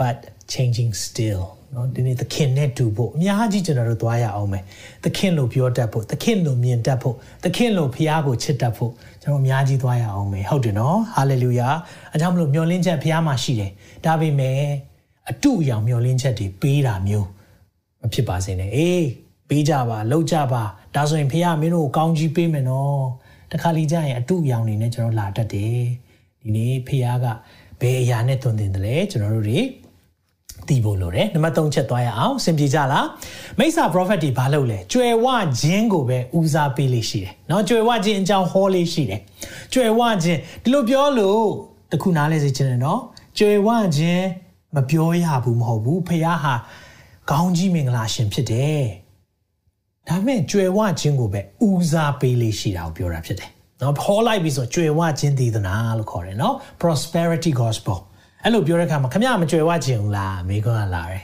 but changing still နော်ဒီနေ့သခင်နဲ့တူဖို့အများကြီးကျွန်တော်တို့သွားရအောင်မယ်သခင်လို့ပြောတတ်ဖို့သခင်လို့မြင်တတ်ဖို့သခင်လို့ဖျားကိုချစ်တတ်ဖို့ကျွန်တော်အများကြီးသွားရအောင်မယ်ဟုတ်တယ်နော်ဟာလေလုယာအကြောင်းမလို့မျောလင်းချက်ဖျားမှာရှိတယ်ဒါပေမဲ့အတူအယောင်မျောလင်းချက်တွေပေးတာမျိုးမဖြစ်ပါစေနဲ့အေးပေးကြပါလောက်ကြပါဒါဆိုရင်ဖျားမင်းတို့ကိုကောင်းကြီးပေးမယ်နော်တခါလေကြာရင်အတူအယောင်နေနဲ့ကျွန်တော်လာတတ်တယ် ဒီနေ့ဖျားကဘယ်အရာနဲ့သွန်သင်တယ်လဲကျွန်တော်တို့တွေတည်ဖို့လိုတယ်နံပါတ်3ချက်သွားရအောင်စင်ပြေကြလားမိစ္ဆာ prophet တွေဘာလုပ်လဲကြွယ်ဝခြင်းကိုပဲဦးစားပေးလေးရှိတယ်เนาะကြွယ်ဝခြင်းအကြောင်းဟောလေးရှိတယ်ကြွယ်ဝခြင်းဒီလိုပြောလို့တခုနားလဲစေချင်တယ်เนาะကြွယ်ဝခြင်းမပြောရဘူးမဟုတ်ဘူးဖခင်ဟာကောင်းကြီးမင်္ဂလာရှင်ဖြစ်တယ်ဒါပေမဲ့ကြွယ်ဝခြင်းကိုပဲဦးစားပေးလေးရှိတာကိုပြောတာဖြစ်တယ် နော်ခေါ်လိုက်ပြီဆိုကျွယ်ဝခြင်းတည်သနာလို့ခေါ်တယ်နော် prosperity gospel အဲ့လိုပြောတဲ့အခါမှာခမရမကျွယ်ဝခြင်းဘူးလားမိကွန်းကလာတယ်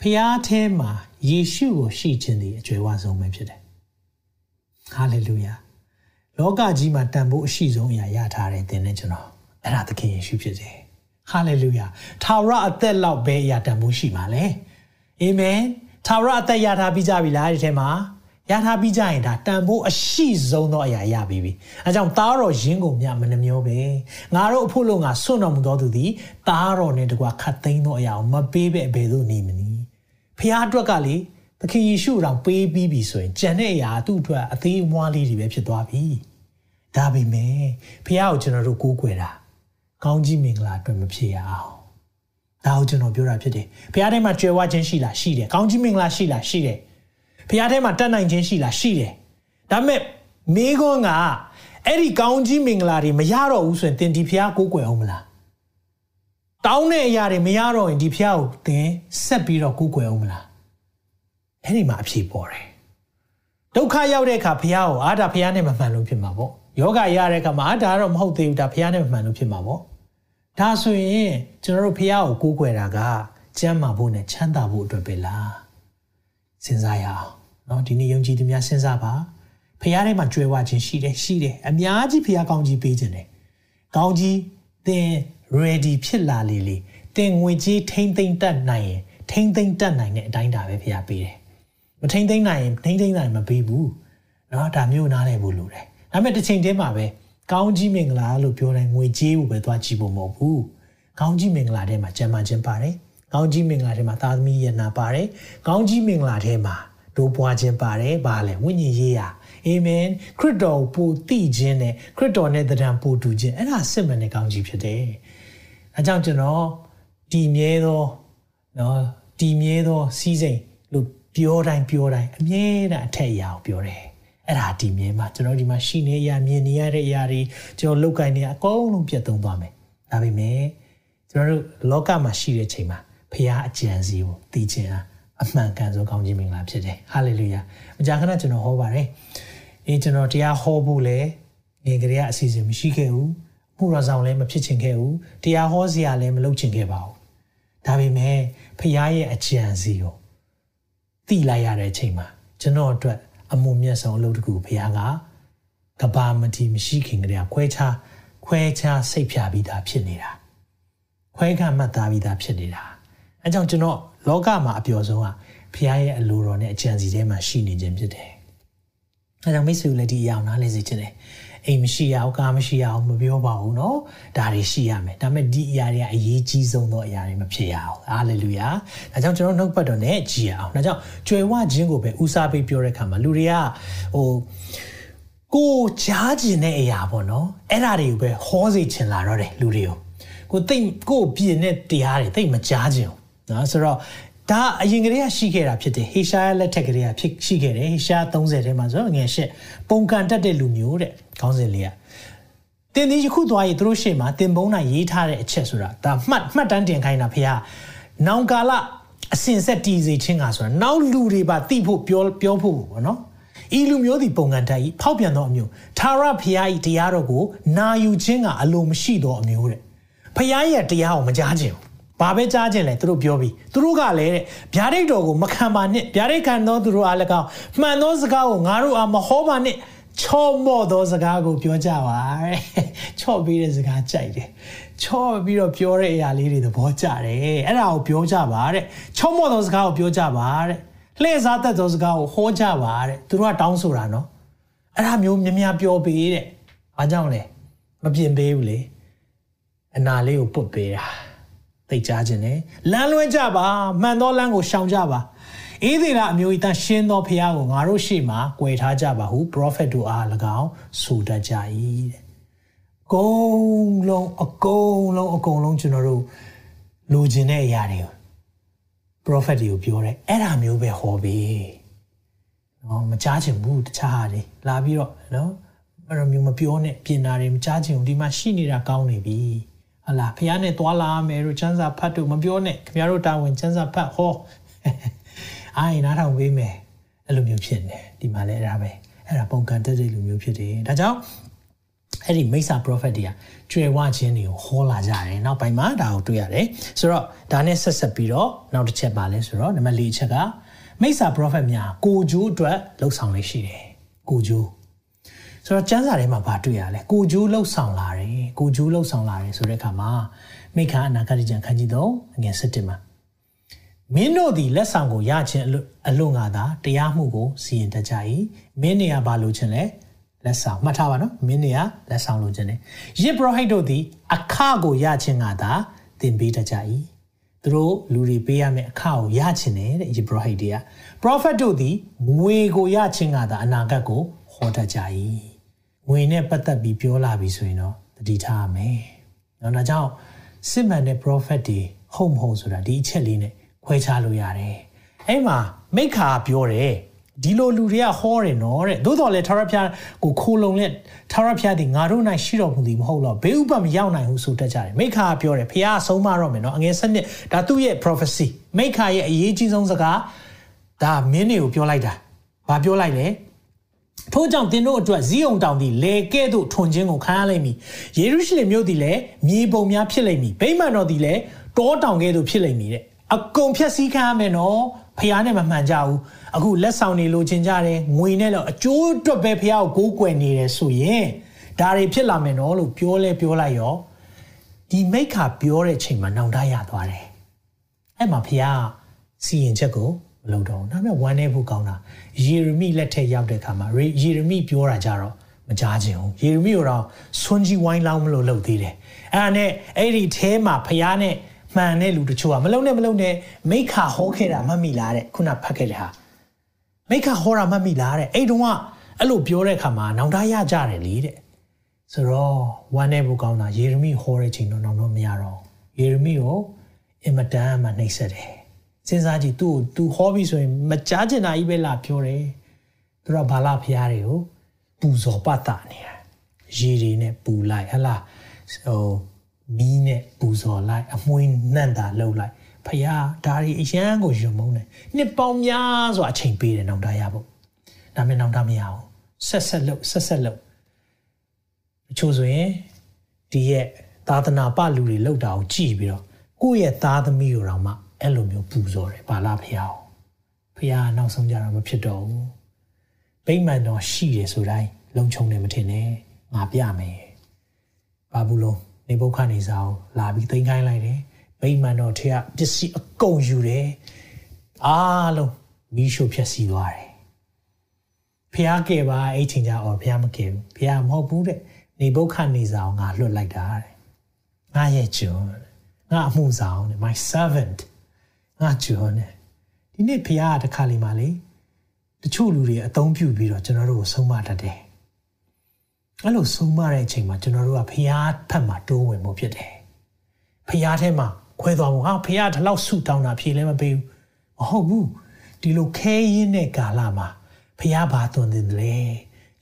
ဖျားထဲမှာယေရှုကိုရှိခြင်းဒီအကျွယ်ဝဆုံးပဲဖြစ်တယ်။ဟာလေလုယာ။လောကကြီးမှာတန်ဖိုးအရှိဆုံးအရာရထားတယ်သင်နဲ့ကျွန်တော်။အဲ့ဒါသခင်ယေရှုဖြစ်တယ်။ဟာလေလုယာ။သာရအသက်လောက်ပဲအရာတန်ဖိုးရှိပါလေ။အာမင်။သာရအသက်ရထားပြီးကြပြီလားဒီထဲမှာ။ ရထားပြီးကြရင်ဒါတန်ဖိုးအရှိဆုံးသောအရာရပြီပြီအဲကြောင့်သားတော်ရင်းကိုမြမနှမျောပဲငါတို့အဖို့လို့ငါဆွတ်တော်မူတော်သူသည်သားတော်နဲ့တကွာခတ်သိမ်းသောအရာကိုမပေးပဲအဘယ်သို့နေမနည်းဖះအတွက်ကလေသခင်ယေရှုတော်ပေးပြီးပြီဆိုရင်ကြံတဲ့အရာသူ့အတွက်အသေးအမွှားလေးတွေပဲဖြစ်သွားပြီဒါပေမဲ့ဖះကိုကျွန်တော်တို့ကိုးကွယ်တာကောင်းကြီးမင်္ဂလာအတွက်မဖြစ်ရအောင်ဒါကိုကျွန်တော်ပြောတာဖြစ်တယ်ဖះထဲမှာကြွယ်ဝခြင်းရှိလားရှိတယ်ကောင်းကြီးမင်္ဂလာရှိလားရှိတယ် ဖះထဲမှာတတ်နိုင်ခြင်းရှိလားရှိတယ်ဒါပေမဲ့မိခွန်းကအဲ့ဒီကောင်းကြီးမင်္ဂလာတွေမရတော့ဘူးဆိုရင်တင်ဒီဖះကိုးကွယ်အောင်မလားတောင်းတဲ့အရာတွေမရတော့ရင်ဒီဖះကိုသင်ဆက်ပြီးတော့ကိုးကွယ်အောင်မလားအဲ့ဒီမှာအဖြေပေါ်တယ်ဒုက္ခရောက်တဲ့အခါဖះကိုအာဒါဖះနဲ့မမှန်လို့ဖြစ်မှာပေါ့ယောဂရတဲ့အခါမှာအာဒါတော့မဟုတ်သေးဘူးဒါဖះနဲ့မမှန်လို့ဖြစ်မှာပေါ့ဒါဆိုရင်ကျွန်တော်တို့ဖះကိုကိုးကွယ်တာကကျမ်းမာဖို့နဲ့ချမ်းသာဖို့အတွက်ပဲလားစဉ်းစားရအောင် နော်ဒီနေ့ယုံကြည်သူများစဉ်းစားပါဖခင်ထဲမှာကြွယ်ဝခြင်းရှိတယ်ရှိတယ်အများကြီးဖခင်ကောင်းကြီးပေးခြင်းတယ်ကောင်းကြီးသင် ready ဖြစ်လာလေလေသင်ငွေကြီးထိမ့်သိမ့်တတ်နိုင်ရင်ထိမ့်သိမ့်တတ်နိုင်တဲ့အတိုင်းဒါပဲဖခင်ပေးတယ်မထိမ့်သိမ့်နိုင်ရင်ထိမ့်သိမ့်နိုင်မပေးဘူးနော်ဒါမျိုးနားလည်ဖို့လိုတယ်ဒါပေမဲ့တစ်ချိန်တည်းမှာပဲကောင်းကြီးမင်္ဂလာလို့ပြောတဲ့ငွေကြီးကိုပဲသွားကြည့်ဖို့မဟုတ်ဘူးကောင်းကြီးမင်္ဂလာထဲမှာကျမ်းမာခြင်းပါတယ်ကောင်းကြီးမင်္ဂလာထဲမှာသာသမီယနာပါတယ်ကောင်းကြီးမင်္ဂလာထဲမှာ တိုးပွားခြင်းပါတယ်ဘာလဲဝိညာဉ်ရေးရာအာမင်ခရစ်တော်ကိုသိခြင်းနဲ့ခရစ်တော်နဲ့တံပို့တူခြင်းအဲ့ဒါစစ်မှန်တဲ့ကောင်းကြီးဖြစ်တယ်။အဲကြောင့်ကျွန်တော်ဒီမြဲသောနော်ဒီမြဲသောစီးစိမ်လို့ပြောတိုင်းပြောတိုင်းအမြဲတမ်းအထက်အရာကိုပြောတယ်။အဲ့ဒါဒီမြဲမှာကျွန်တော်ဒီမှာရှိနေရမြင်နေရတဲ့အရာတွေကျွန်တော်လောက်ကိုင်းနေရအကုန်လုံးပြတ်သုံးသွားမယ်။ဒါပေမဲ့ကျွန်တော်တို့လောကမှာရှိတဲ့ချိန်မှာဖရာအကြံစီကိုသိခြင်းအား အမှန်ကန်ဆုံးကောင်းခြင်းမင်္ဂလာဖြစ်တယ်ဟာလေလုယာမကြာခဏကျွန်တော်ဟောပါတယ်အေးကျွန်တော်တရားဟောဖို့လဲငယ်ကလေးကအစီအစဉ်မရှိခဲ့ဘူးမှုတော်ဆောင်လည်းမဖြစ်ချင်ခဲ့ဘူးတရားဟောစရာလည်းမလုပ်ချင်ခဲ့ပါဘူးဒါပေမဲ့ဖခင်ရဲ့အကြံစီကိုသိလိုက်ရတဲ့အချိန်မှာကျွန်တော်အတွက်အမှုမြတ်ဆုံးအလုပ်တကူဖခင်ကကဘာမတီမရှိခင်ကတည်းကခွဲခြားခွဲခြားစိတ်ဖြာပြီးသားဖြစ်နေတာခွဲခံမှတ်သားပြီးသားဖြစ်နေတာ အဲကြောင့်ကျွန်တော်လောကမှာအပျော်ဆုံးကဖခင်ရဲ့အလိုတော်နဲ့အကြံစီထဲမှာရှိနေခြင်းဖြစ်တယ်။အဲကြောင့်မိတ်ဆွေလည်းဒီအရာကိုနားလည်စေချင်တယ်။အိမ်မရှိရအောင်ကားမရှိရအောင်မပြောပါဘူးနော်။ဒါတွေရှိရမယ်။ဒါပေမဲ့ဒီအရာတွေကအရေးကြီးဆုံးသောအရာတွေမဖြစ်ရအောင်။ဟာလေလုယာ။ဒါကြောင့်ကျွန်တော်နှုတ်ပတ်တော်နဲ့ကြည်ရအောင်။ဒါကြောင့်ကြွယ်ဝခြင်းကိုပဲဦးစားပေးပြောတဲ့အခါမှာလူတွေကဟိုကိုကြားကျင်တဲ့အရာပေါ့နော်။အဲ့ဒါတွေကိုပဲဟောစေချင်လာတော့တယ်လူတွေကို။ကိုသိကိုပြင်းတဲ့တရားတွေသိမကြားကျင် နော်ဆိုတော့ဒါအရင်ကတည်းကရှိခဲ့တာဖြစ်တယ်ဟေရှာယလက်ထက်ကတည်းကဖြစ်ရှိခဲ့တယ်ဟေရှာ30ထဲမှာဆိုငယ်ရှစ်ပုံကန်တက်တဲ့လူမျိုးတဲ့ခေါင်းစဉ်လေးကတင်ဒီယခုသွားရင်သူတို့ရှေ့မှာတင်ပုံးနိုင်ရေးထားတဲ့အချက်ဆိုတာဒါမှတ်မှတ်တမ်းတင်ခိုင်းတာဖေဟာနောင်ကာလအစင်ဆက်တည်စေခြင်းကဆိုတာနောက်လူတွေပါသိဖို့ပြောပြောဖို့ပေါ့နော်ဤလူမျိုးသည်ပုံကန်တက်ဤဖောက်ပြန်သောအမျိုးသာရဖျားဤတရားတော်ကိုနာယူခြင်းကအလိုမရှိသောအမျိုးတဲ့ဖျားရဲ့တရားကိုမကြားခြင်း ဘာပဲကြားခြင်းလဲသူတို့ပြောပြီးသူတို့ကလည်းတဲ့ဗျာဒိတ်တော်ကိုမခံပါနဲ့ဗျာဒိတ်ခံသောသူတို့အားလည်းကောင်းမှန်သောစကားကိုငါတို့အားမဟောပါနဲ့ချော့မော့သောစကားကိုပြောကြပါတဲ့ချော့ပြီးတဲ့စကားကြိုက်တယ်ချော့ပြီးတော့ပြောတဲ့အရာလေးတွေသဘောကျတယ်အဲ့ဒါကိုပြောကြပါတဲ့ချော့မော့သောစကားကိုပြောကြပါတဲ့လှည့်စားတတ်သောစကားကိုဟောကြပါတဲ့သူတို့ကတောင်းဆိုတာနော်အဲ့ဒါမျိုးမြများပြောပေးတဲ့ဘာကြောင့်လဲမပြင်ပေးဘူးလေအနာလေးကိုပုတ်ပေးတာ သိကြခြင်းနဲ့လမ်းလွဲကြပါမှန်သောလမ်းကိုရှောင်ကြပါအေးသေးလားအမျိုးဤတရှင်းသောဖះကိုငါတို့ရှေ့မှာကြွယ်ထားကြပါဟု prophet တို့အား၎င်းဆိုတတ်ကြ၏တဲ့။ကုန်းလုံးအကုန်လုံးအကုန်လုံးကျွန်တော်တို့လိုချင်တဲ့အရာတွေကို prophet တွေကိုပြောတယ်အဲ့ဒါမျိုးပဲဟောပေး။နော်မကြားချင်ဘူးတခြားဟာတွေလာပြီးတော့နော်အဲ့လိုမျိုးမပြောနဲ့ပြင်တာတွေမကြားချင်ဘူးဒီမှာရှိနေတာကောင်းနေပြီ။ ဟလာဖះနဲ့သွာလာမယ်တို့ချမ်းစာဖတ်တို့မပြောနဲ့ခင်ဗျားတို့တာဝန်ချမ်းစာဖတ်ဟောအာရင်နားထောင်ပေးမယ်အဲ့လိုမျိုးဖြစ်နေဒီမှာလည်းအဲ့ဒါပဲအဲ့ဒါပုံကန်တက်တဲ့လူမျိုးဖြစ်တယ်ဒါကြောင့်အဲ့ဒီမိစ္ဆာ prophet တွေကကျွယ်ဝခြင်းတွေကိုဟောလာကြတယ်နောက်ပိုင်းမှာဒါကိုတွေ့ရတယ်ဆိုတော့ဒါနဲ့ဆက်ဆက်ပြီးတော့နောက်တစ်ချက်ပါလဲဆိုတော့နံပါတ်၄ချက်ကမိစ္ဆာ prophet များကိုဂျိုးအတွက်လှုပ်ဆောင်လေးရှိတယ်ကိုဂျိုး ဆိုတော့ကျမ်းစာထဲမှာဗာတွေ့ရလဲကိုဂျိုးလှုပ်ဆောင်လာတယ်ကိုဂျိုးလှုပ်ဆောင်လာတယ်ဆိုတဲ့အခါမှာမိခါအနာဂတ်ကျမ်းခန်းကြီးတော့ငွေ7မှာမင်းတို့သည်လက်ဆောင်ကိုရခြင်းအလွန်ငါသာတရားမှုကိုစီရင်တတ်ကြ၏မင်းနေရဘာလို့ခြင်းလဲလက်ဆောင်မှတ်ထားပါနော်မင်းနေရလက်ဆောင်လို့ခြင်းလဲယစ်ပရောဟိတ်တို့သည်အခကိုရခြင်းငါသာသင်ပေးတတ်ကြ၏သူတို့လူတွေပေးရမယ့်အခကိုရခြင်းတယ်တဲ့ယစ်ပရောဟိတ်တွေက prophet တို့သည်ငွေကိုရခြင်းငါသာအနာဂတ်ကိုဟောတတ်ကြ၏ ငွေနဲ့ပတ်သက်ပြီးပြောလာပြီဆိုရင်တော့တတိထားရမယ်နော်ဒါကြောင့်စစ်မှန်တဲ့ prophet တွေဟုတ်မဟုတ်ဆိုတာဒီအချက်လေးနဲ့ခွဲခြားလို့ရတယ်အဲ့မှာမိခါပြောတယ်ဒီလိုလူတွေကဟောတယ်နော်တဲ့သို့တော်လည်းထာဝရဘုရားကိုခိုးလုံလက်ထာဝရဘုရားဒီငါတို့၌ရှိတော်မူသည်မဟုတ်တော့ဘေးဥပမရောက်နိုင်ဘူးဆိုတတ်ကြတယ်မိခါပြောတယ်ဘုရားဆုံးမတော့မယ်နော်အငယ်စနစ်ဒါသူ့ရဲ့ prophecy မိခါရဲ့အရေးကြီးဆုံးစကားဒါမင်းတွေကိုပြောလိုက်တာဘာပြောလိုက်လဲ ထို့ကြောင့်သင်တို့အတွက်ဇီးုံတောင်သည်လေကဲ့သို့ထွန်ခြင်းကိုခံရလိမ့်မည်ယေရုရှလင်မြို့သည်လည်းမြေပုံများဖြစ်လိမ့်မည်ဗိမာန်တော်သည်လည်းတောတောင်ကဲ့သို့ဖြစ်လိမ့်မည်တဲ့အကုန်ဖြက်စီးခံရမယ်နော်ဖះနဲ့မမှန်ကြဘူးအခုလက်ဆောင်နေလိုချင်ကြတယ်ငွေနဲ့တော့အကျိုးအတွက်ပဲဖះကိုကိုးကွယ်နေတယ်ဆိုရင်ဒါတွေဖြစ်လာမယ်နော်လို့ပြောလဲပြောလိုက်ရောဒီမိခါပြောတဲ့ချိန်မှာနောင်တရသွားတယ်အဲ့မှာဖះစီရင်ချက်ကိုမလုပ်တော့ဘူးဒါပေမဲ့ဝမ်းနေဖို့ကောင်းတာ ယေရမိလက်ထက်ရောက်တဲ့အခါမှာယေရမိပြောတာကြတော့မကြားခြင်းဘူးယေရမိတော့ဆွန်ကြီးဝိုင်းလောင်းမလို့လုပ်သေးတယ်အဲ့ဒါနဲ့အဲ့ဒီအဲမှာဖျားနဲ့မှန်တဲ့လူတချို့ကမလုံနဲ့မလုံနဲ့မိခါဟောခဲ့တာမှတ်မိလားတဲ့ခုနဖတ်ခဲ့တဲ့ဟာမိခါဟောတာမှတ်မိလားတဲ့အဲ့တုန်းကအဲ့လိုပြောတဲ့အခါမှာနောင်တရကြတယ်လေတဲ့ဆိုတော့ဝမ်းနေဖို့ကောင်းတာယေရမိဟောတဲ့ချိန်တော့တော့မရတော့ယေရမိကိုအင်မတန်မှနှိပ်စက်တယ် စဉ်းစားကြည့်သူ့ကို तू ဟောပြီဆိုရင်မကြားချင်တာကြီးပဲလာပြောတယ်သူကဘာလာဖျားတွေကိုပူဇော်ပတ်တာနေတာရေတွေနဲ့ပူလိုက်ဟလာဟိုမီးနဲ့ပူဇော်လိုက်အမွှေးနှံ့တာလှုပ်လိုက်ဖျားဒါတွေအရန်ကိုယုံမုန်းတယ်နှစ်ပေါင်းများစွာအချိန်ပေးတယ်နောက်တရဖို့ဒါမဲ့နောက်တမရအောင်ဆက်ဆက်လှုပ်ဆက်ဆက်လှုပ်အချို့ဆိုရင်ဒီရဲ့သာသနာပလူတွေလှုပ်တာကိုကြည့်ပြီးတော့ကိုယ့်ရဲ့သားသမီးတို့တော့မှ အဲ့လိုမျိုးပူဇော်တယ်ဘာလားဖျားဖျားနောက်ဆုံးကြတော့မဖြစ်တော့ဘူးဗိမာန်တော်ရှိတယ်ဆိုတိုင်းလုံခြုံတယ်မထင်နဲ့ငါပြမယ်ဘာဘူးလုံးနေဘုခနေစာကိုလာပြီးသိမ်းခိုင်းလိုက်တယ်ဗိမာန်တော်ထဲကပစ္စည်းအကုန်ယူတယ်အားလုံးမီးရှို့ဖျက်ဆီးသွားတယ်ဖျားကဲပါအဲ့ချိန်ကျအော်ဖျားမကဲဘူးဖျားမဟုတ်ဘူးတဲ့နေဘုခနေစာကိုငါလွတ်လိုက်တာတဲ့ငါရဲ့ကျွန်ငါအမှုဆောင်တဲ့ my servant ငါကျွန်တဲ့ဒီနေ့ဖျားကတခါလေးမှလေတချို့လူတွေအသုံးပြုပြီးတော့ကျွန်တော်တို့ကိုဆုံးမတတ်တယ်အဲ့လိုဆုံးမတဲ့အချိန်မှာကျွန်တော်တို့ကဖျားဖက်မှာတိုးဝင်မှုဖြစ်တယ်ဖျားထဲမှာခွဲသွားမှုဟာဖျားတလောက်ဆုတောင်းတာဖြေလဲမပေးဘူးမဟုတ်ဘူးဒီလိုခဲရင်းတဲ့ကာလမှာဖျားဘာသွန်သင်တယ်လဲ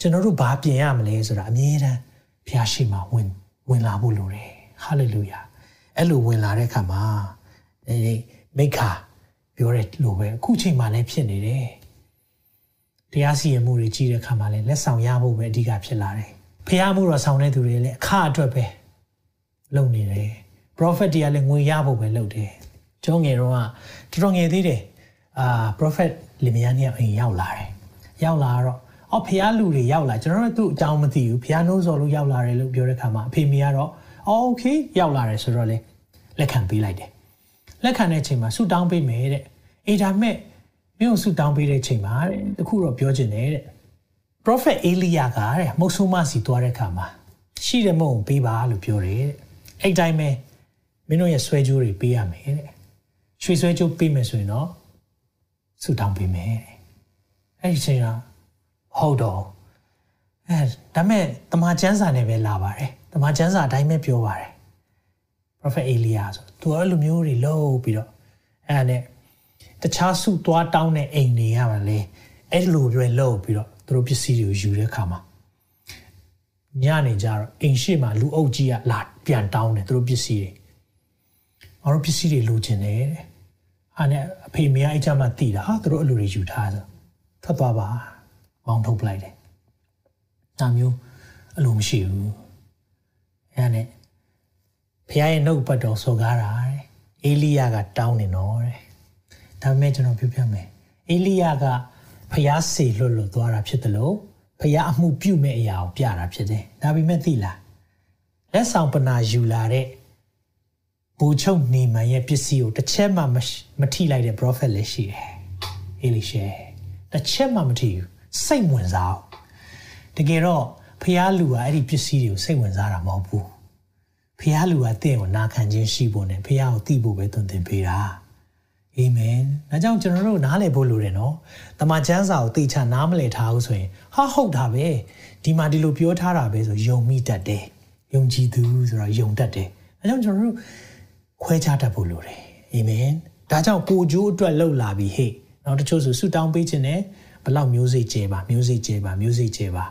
ကျွန်တော်တို့ဘာပြင်ရမလဲဆိုတာအမြဲတမ်းဖျားရှိမှဝင်ဝင်လာဖို့လိုတယ်ဟာလေလုယာအဲ့လိုဝင်လာတဲ့အခါမှာအဲဒီ မိခါပြောတဲ့လိုပဲအခုချိန်မှလည်းဖြစ်နေတယ်တရားစီရင်မှုတွေကြီးတဲ့ခါမှလည်းလက်ဆောင်ရဖို့ပဲအဓိကဖြစ်လာတယ်ဖျားမှုတော့ဆောင်တဲ့သူတွေလည်းအခအတွက်ပဲလုပ်နေတယ် prophet တွေကလည်းငွေရဖို့ပဲလုပ်တယ်ကျောင်းငယ်တော့ကတော်တော်ငယ်သေးတယ်အာ prophet လင်မယားနေအိမ်ရောက်လာတယ်ရောက်လာတော့အော်ဖျားလူတွေရောက်လာကျွန်တော်တို့သူ့အကြောင်းမသိဘူးဖျားနှိုးစော်လို့ရောက်လာတယ်လို့ပြောတဲ့ခါမှာအဖေမေကတော့အော် okay ရောက်လာတယ်ဆိုတော့လေလက်ခံပေးလိုက်တယ် လက်ခံတဲ့အချိန်မှာဆူတောင်းပေးမယ်တဲ့အေးဒါမဲ့မင်းကိုဆူတောင်းပေးတဲ့အချိန်မှာတဲ့တခုတော့ပြောချင်တယ်တဲ့ prophet Elia ကတဲ့မုတ်ဆိုးမစီသွားတဲ့ခါမှာရှိတဲ့မုံပေးပါလို့ပြောတယ်တဲ့အဲ့တိုင်းပဲမင်းတို့ရဲ့ဆွဲကြိုးတွေပေးရမယ်တဲ့ရွှေဆွဲကြိုးပေးမယ်ဆိုရင်တော့ဆူတောင်းပေးမယ်တဲ့အဲ့ဒီချိန်ကဟုတ်တော့အဲဒါမဲ့တမန်ကျမ်းစာနဲ့ပဲလာပါတယ်တမန်ကျမ်းစာအတိုင်းပဲပြောပါတယ် prophet Elia ဆိုသူအဲ့လိုမျိုးတွေလုပ်ပြီးတော့အဲ့ဒါနဲ့တခြားစုသွားတောင်းတဲ့အိမ်တွေရပါလေအဲ့လိုပဲလုပ်ပြီးတော့သူတို့ပစ္စည်းတွေကိုယူတဲ့အခါမှာညနေကြတော့အိမ်ရှိမှလူအုပ်ကြီးကလာပြန်တောင်းတယ်သူတို့ပစ္စည်းတွေငါတို့ပစ္စည်းတွေလိုချင်တယ်တဲ့အဲ့နဲ့အဖေမရအကြမ်းမှတည်တာဟာသူတို့အလိုတွေယူထားဆိုထွက်သွားပါမောင်းထုတ်ပလိုက်တယ်ဒါမျိုးအလိုမရှိဘူးအဲ့နဲ့ ဖခင်ရဲ့နှုတ်ပတ်တော်ဆိုကားတာတဲ့အေလိယကတောင်းနေတော့တဲ့ဒါပေမဲ့ကျွန်တော်ပြောပြမယ်အေလိယကဖျားစေလွတ်လွတ်သွားတာဖြစ်တယ်လို့ဖျားအမှုပြုမဲ့အရာကိုပြတာဖြစ်တယ်ဒါပေမဲ့သိလားလက်ဆောင်ပနာယူလာတဲ့ဘူချုပ်နေမန်ရဲ့ပစ္စည်းကိုတစ်ချက်မှမထိလိုက်တဲ့ prophet လည်းရှိတယ်အေလိရှေတစ်ချက်မှမထိဘူးစိတ်ဝင်စားတကယ်တော့ဖျားလူကအဲ့ဒီပစ္စည်းတွေကိုစိတ်ဝင်စားတာမဟုတ်ဘူး ဖျားလူကတင့်ကိုနာခံခြင်းရှိဖို့နဲ့ဖျားကိုသိဖို့ပဲသွန်သင်ပေးတာအာမင်။ဒါကြောင့်ကျွန်တော်တို့နားလည်ဖို့လိုတယ်နော်။တမန်ကျမ်းစာကိုသိချနားမလည်ထားဘူးဆိုရင်ဟာဟုတ်တာပဲ။ဒီမှာဒီလိုပြောထားတာပဲဆိုယုံမိတတ်တယ်။ယုံကြည်သူဆိုတော့ယုံတတ်တယ်။ဒါကြောင့်ကျွန်တော်တို့ခွဲခြားတတ်ဖို့လိုတယ်။အာမင်။ဒါကြောင့်ကိုဂျိုးအတွက်လှုပ်လာပြီဟေ့။နောက်တချို့ဆိုဆူတောင်းပေးခြင်းနဲ့ဘလောက်မျိုးစိတ်ကျဲပါမျိုးစိတ်ကျဲပါမျိုးစိတ်ကျဲပါ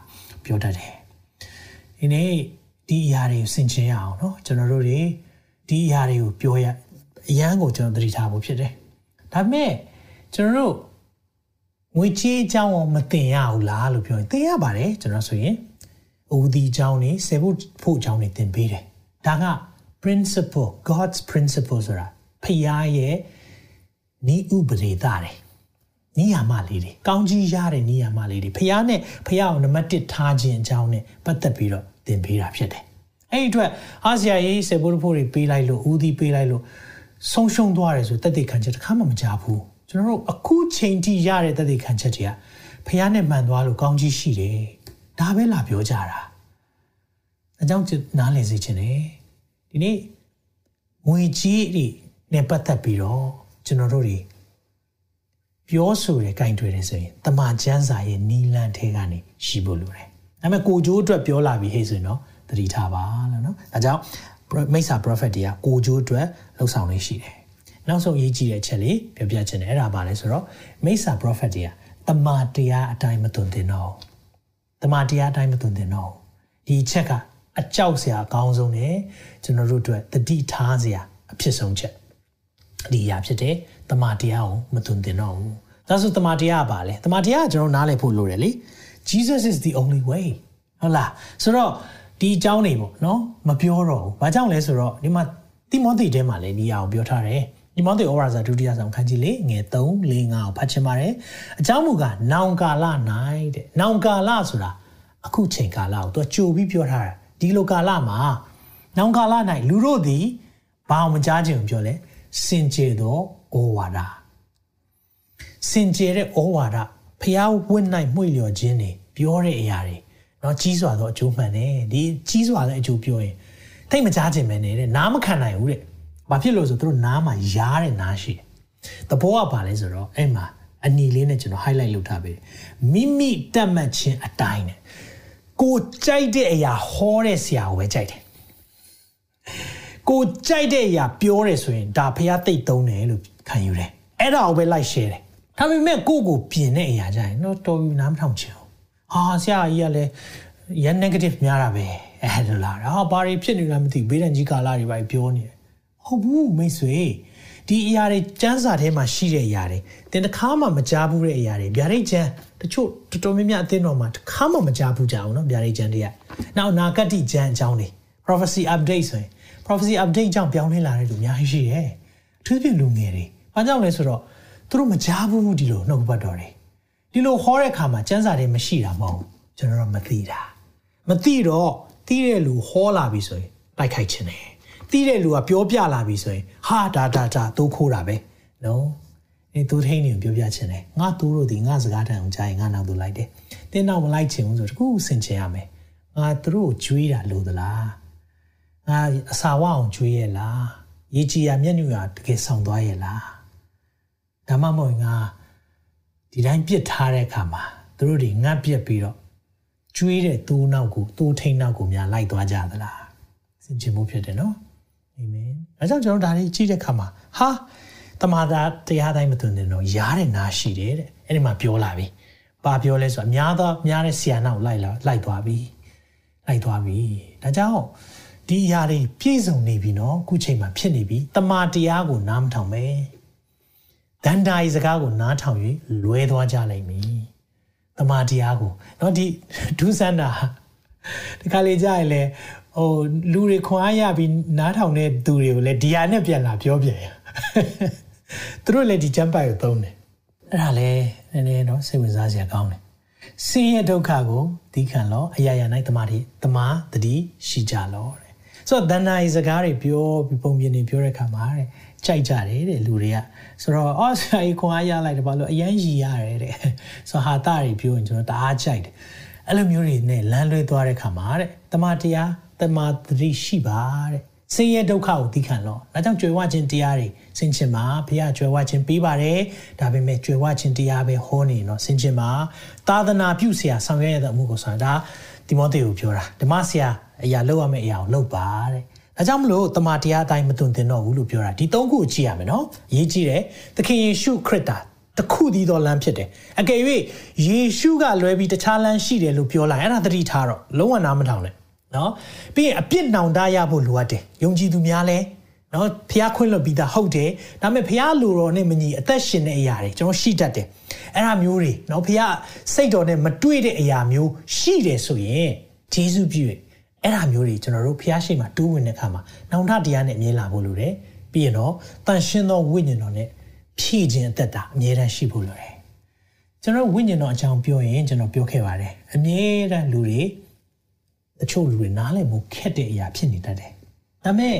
ပြောတတ်တယ်။ဒီနေ့ ဒီအရာတွေကိုဆင်ခြင်ရအောင်နော်ကျွန်တော်တို့တွေဒီအရာတွေကိုပြောရအရန်ကိုကျွန်တော်သတိထားဖို့ဖြစ်တယ်။ဒါပေမဲ့ကျွန်တော်တို့ငွေချေးအကြောင်းမတင်ရဘူးလားလို့ပြောရင်တင်ရပါတယ်ကျွန်တော်ဆိုရင်ဦးဒီအကြောင်းနေဆေဖို့ဖို့အကြောင်းနေတင်ပေးတယ်ဒါက principle God's principle ဆိုတာဖခင်ရဲ့ဤဥပဒေသားတယ်နိယာမလေးတွေကောင်းကြီးရတဲ့နိယာမလေးတွေဖះနဲ့ဖះကိုနံပါတ်1ထားခြင်းအကြောင်းနဲ့ပတ်သက်ပြီးတော့ သင်ပေးတာဖြစ်တယ်။အဲ့ဒီအတွက်အားစရာရေးစေဖို့ဖို့တွေပေးလိုက်လို့ဦးသီးပေးလိုက်လို့ဆုံးရှုံးသွားတယ်ဆိုတက်တဲ့ခံချက်တစ်ခါမှမကြဘူးကျွန်တော်တို့အခုချိန်ထိရတဲ့တသက်ခံချက်တွေကဖះနဲ့မှန်သွားလို့ကောင်းကြီးရှိတယ်ဒါပဲလာပြောကြတာအကြောင်းနားလည်စေချင်တယ်ဒီနေ့ငွေကြီးတွေနဲ့ပတ်သက်ပြီးတော့ကျွန်တော်တို့တွေပြောဆိုတဲ့ဂိုင်တွေတယ်ဆိုရင်တမန်ကျမ်းစာရဲ့နီလန်ထဲကနေရှိဖို့လိုတယ် ဒါပေမဲ့ကိုဂျိုးအတွက်ပြောလာပြီဟဲ့ဆိုရင်တော့သတိထားပါလို့နော်ဒါကြောင့်မိစ္ဆာ prophet တွေကကိုဂျိုးအတွက်လှုပ်ဆောင်လေးရှိတယ်နောက်ဆုံးရေးကြည့်တဲ့အချက်လေးပြောပြချင်တယ်အဲ့ဒါပါလဲဆိုတော့မိစ္ဆာ prophet တွေကတမန်တရားအတိုင်းမသွန်သင်တော့တမန်တရားအတိုင်းမသွန်သင်တော့ဒီချက်ကအကြောက်စရာအကောင်းဆုံးနဲ့ကျွန်တော်တို့အတွက်တတိထားစရာအဖြစ်ဆုံးချက်ဒီအရာဖြစ်တယ်တမန်တရားကိုမသွန်သင်တော့ဘူးဒါဆိုတမန်တရားကပါလေတမန်တရားကကျွန်တော်နားလည်ဖို့လိုတယ်လေ Jesus is the only way ဟုတ်လားဆိုတော့ဒီအကြောင်းတွေပေါ့နော်မပြောတော့ဘူးဘာကြောင့်လဲဆိုတော့ဒီမှာတိမောသေထဲမှာလည်းဒီအအောင်ပြောထားတယ်ဒီမောသေဩဝါစာဒုတိယဆောင်ခန်းကြီးလေးငယ်3 4 5ကိုဖတ်ချင်ပါတယ်အကြောင်းမူကနောင်ကာလ၌တဲ့နောင်ကာလဆိုတာအခုချိန်ကာလကိုသူကြိုပြီးပြောထားတာဒီလိုကာလမှာနောင်ကာလ၌လူတို့သည်ဘာမှမကြားခြင်းပြောလဲစင်ကြယ်သောဩဝါဒစင်ကြယ်တဲ့ဩဝါဒ ဖျားဝင့်နိုင်မှု့လျော်ခြင်းတွေပြောတဲ့အရာတွေနော်ကြီးစွာသောအကျိုးမှန်တယ်ဒီကြီးစွာတဲ့အကျိုးပြောရင်တိတ်မကြားခြင်းပဲနေတဲ့နားမခံနိုင်ဘူးတဲ့ဘာဖြစ်လို့ဆိုသူတို့နားမှာရားတဲ့နားရှိတယ်သဘောကဘာလဲဆိုတော့အဲ့မှာအနီလေးနဲ့ကျွန်တော် highlight လုပ်ထားပေးမိမိတတ်မှတ်ခြင်းအတိုင်းနဲ့ကိုကြိုက်တဲ့အရာဟောတဲ့ဆရာကိုပဲကြိုက်တယ်ကိုကြိုက်တဲ့အရာပြောတယ်ဆိုရင်ဒါဖះသိတ်သုံးတယ်လို့ခံယူတယ်အဲ့ဒါကိုပဲ like share တယ် ဒါပေမဲ့ကိုကိုပြင်တဲ့အရာကြရင်တော့တော်ယူနားမထောင်ချင်ဘူးဟာဆရာကြီးကလည်းရန် negative များတာပဲအဲ့လိုလားဟာဘာတွေဖြစ်နေလဲမသိဘေးဒဏ်ကြီးကာလတွေပဲပြောနေတယ်ဟုတ်ဘူးမိတ်ဆွေဒီအရာတွေစမ်းစာထဲမှာရှိတဲ့အရာတွေတင်တစ်ခါမှမကြားဘူးတဲ့အရာတွေဗျာဒိတ်ကျမ်းတချို့တော်တော်များများအသင်းတော်မှာတစ်ခါမှမကြားဘူးကြအောင်နော်ဗျာဒိတ်ကျမ်းတွေကနောက်နာဂတိကျမ်းအကြောင်းတွေ prophecy update ဆိုရင် prophecy update ကြောင့်ပြောင်းလဲလာတဲ့လူအများကြီးရှိတယ်အထူးသဖြင့်လူငယ်တွေဘာကြောင့်လဲဆိုတော့ သူတို့မကြားဘူးဒီလိုနှုတ်ပတ်တော်တွေဒီလိုဟောတဲ့အခါမှာစမ်းစာတွေမရှိတာမဟုတ်ကျွန်တော်တို့မသိတာမသိတော့သိတဲ့လူဟောလာပြီဆိုရင်တိုက်ခိုက်ခြင်းတယ်သိတဲ့လူကပြောပြလာပြီဆိုရင်ဟာဒါဒါဒါသိုးခိုးတာပဲနော်အဲသူထိန်နေပြောပြခြင်းတယ်ငါသူတို့ဒီငါစကားတန်အောင်ကြားရင်ငါနောက်သူလိုက်တယ်တင်းနောက်မလိုက်ချင်ဘူးဆိုတကူဆင်ချင်ရမယ်ငါသူတို့ကျွေးတာလို့သလားငါအစာဝအောင်ကျွေးရဲ့လားရေကြီးရမျက်နှာရတကယ်ဆောင်သွားရဲ့လား ဒါမှမဟုတ်ငါဒီတိုင်းပြစ်ထားတဲ့အခါမှာသူတို့တွေငတ်ပြက်ပြီးတော့ကျွေးတဲ့သူ့နောက်ကိုသူ့ထိန်နောက်ကိုများလိုက်သွားကြသလားစင်ချင်မှုဖြစ်တယ်နော်အာမင်အဲကြောင့်ကျွန်တော်ဒါလေးကြည့်တဲ့အခါမှာဟာတမန်တော်တရားတိုင်းမသွန်တယ်တော့ရားတဲ့နာရှိတယ်တဲ့အဲ့ဒီမှာပြောလာပြီဘာပြောလဲဆိုတော့အများသောများတဲ့ဆီယနာကိုလိုက်လာလိုက်သွားပြီလိုက်သွားပြီဒါကြောင့်ဒီအရာတွေပြည့်စုံနေပြီနော်အခုချိန်မှာဖြစ်နေပြီတမန်တရားကိုနားမထောင်ပဲ ဒန္တာဤစကားကိုနားထောင်၍လွဲသွားကြလိမ့်မည်တမန်တရားကိုเนาะဒီဒုစန္ဒာဒီခါလေးကြာရင်လေဟိုလူတွေခွန်အားရပြီးနားထောင်တဲ့သူတွေကိုလည်းဒီဟာနဲ့ပြန်လာပြောပြန်ရသူတို့လည်းဒီကျမ်းပိုက်ကိုသုံးတယ်အဲ့ဒါလည်းနည်းနည်းတော့စိတ်ဝင်စားစရာကောင်းတယ်ဆင်းရဲဒုက္ခကိုသီးခံလို့အရာရာ၌တမာတိတမာတတိရှိကြလို့တဲ့ဆိုတော့ဒန္နာဤစကားတွေပြောပြီးပုံပြင်နေပြောတဲ့ခါမှာတဲ့ကြိုက်ကြတယ်တဲ့လူတွေက ဆိုတော့အော်ဆရာကြီးခွန်အားရလိုက်တယ်ဘာလို့အရန်ရည်ရတယ်တဲ့ဆိုဟာတာတွေပြောရင်ကျွန်တော်တအားကြိုက်တယ်အဲ့လိုမျိုးတွေနဲ့လမ်းလွဲသွားတဲ့ခါမှာတဲ့တမာတရားတမာတတိရှိပါတဲ့ဆင်းရဲဒုက္ခကိုသိခံလို့ဒါကြောင့်ကြွယ်ဝခြင်းတရားတွေဆင်ခြင်ပါဘုရားကြွယ်ဝခြင်းပေးပါတယ်ဒါပေမဲ့ကြွယ်ဝခြင်းတရားပဲဟောနေတော့ဆင်ခြင်ပါသာသနာပြုဆရာဆောင်ရွက်ရတဲ့အမှုကိုဆိုတာဒါတိမောသေကိုပြောတာဓမ္မဆရာအရာလုပ်ရမယ့်အရာကိုလုပ်ပါတဲ့ ဒါကြောင့်မလို့တမန်တရားအတိုင်းမသွန်သင်တော့ဘူးလို့ပြောတာဒီသုံးခုကိုကြည့်ရမယ်နော်အရေးကြီးတယ်သခင်ယေရှုခရစ်တာတခုတည်းသောလမ်းဖြစ်တယ်အကယ်၍ယေရှုကလွဲပြီးတခြားလမ်းရှိတယ်လို့ပြောလိုက်အဲ့ဒါသတိထားတော့လုံးဝနားမထောင်နဲ့နော်ပြီးရင်အပြစ်နောင်တရဖို့လိုအပ်တယ်ယုံကြည်သူများလဲနော်ဖះခွင့်လွတ်ပြီးသားဟုတ်တယ်ဒါပေမဲ့ဖះလူတော်နဲ့မညီအသက်ရှင်တဲ့အရာတွေကျွန်တော်ရှိတတ်တယ်အဲ့ဒါမျိုးတွေနော်ဖះစိတ်တော်နဲ့မတွေ့တဲ့အရာမျိုးရှိတယ်ဆိုရင်ဂျေစုပြု၍ အဲ့ဒါမျိုးတွေကျွန်တော်တို့ဖះရှိမှတိုးဝင်တဲ့အခါမှာနောင်တတရားနဲ့အမြဲလာဖို့လိုတယ်ပြီးရင်တော့တန်ရှင်းသောဝိညာဉ်တော်နဲ့ဖြည့်ခြင်းအသက်တာအမြဲတမ်းရှိဖို့လိုတယ်ကျွန်တော်ဝိညာဉ်တော်အကြောင်းပြောရင်ကျွန်တော်ပြောခဲ့ပါတယ်အမြဲတမ်းလူတွေတချို့လူတွေနားလည်မှုခက်တဲ့အရာဖြစ်နေတတ်တယ်ဒါပေမဲ့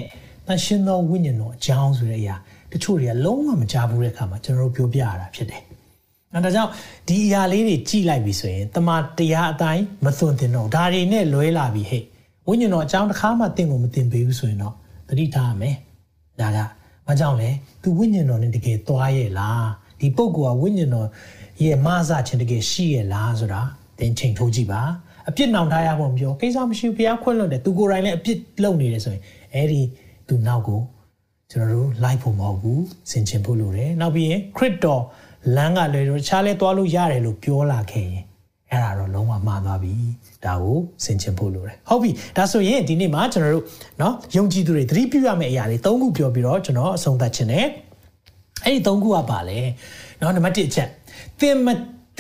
တန်ရှင်းသောဝိညာဉ်တော်အကြောင်းဆိုတဲ့အရာတတချို့တွေကလုံးဝမကြားဘူးတဲ့အခါမှာကျွန်တော်တို့ပြောပြရတာဖြစ်တယ်။အဲဒါကြောင့်ဒီအရာလေးတွေကြည့်လိုက်ပြီဆိုရင်တမန်တရားအတိုင်းမသွန်သင်တော့ဒါတွေနဲ့လွဲလာပြီဟဲ့ ဝိညာဉ်တော်အကြောင်းတစ်ခါမှသင်ကိုမသင်ပေးဘူးဆိုရင်တော့သတိထားရမယ်။ဒါကဘာကြောင့်လဲ။ तू ဝိညာဉ်တော်နဲ့တကယ်သွားရဲ့လား။ဒီပုဂ္ဂိုလ်ကဝိညာဉ်တော်ရဲ့မဆခြင်းတကယ်ရှိရဲ့လားဆိုတာသင်ချိန်ထိုးကြည့်ပါ။အပြစ်နောင်ထားရဖို့မပြောကိစ္စမရှိဘူးဘုရားခွင့်လွှတ်တယ်။ तू ကိုယ်တိုင်လည်းအပြစ်လုပ်နေတယ်ဆိုရင်အဲ့ဒီ तू နောက်ကိုကျွန်တော်တို့ live ဖို့မဟုတ်ဘူးဆင်ခြင်ဖို့လိုတယ်။နောက်ပြီးရင် crypt တော်လမ်းကလွယ်တော့ခြားလဲသွားလို့ရတယ်လို့ပြောလာခဲ့ရင် အဲ့ဒါတော့လုံးဝမှားသွားပြီဒါကိုဆင်ခြင်ဖို့လိုတယ်ဟုတ်ပြီဒါဆိုရင်ဒီနေ့မှာကျွန်တော်တို့เนาะယုံကြည်သူတွေသတိပြုရမယ့်အရာတွေ၃ခုပြောပြီးတော့ကျွန်တော်အဆုံးသတ်ခြင်းနဲ့အဲ့ဒီ၃ခုကပါလဲเนาะနံပါတ်1အချက်သင်မ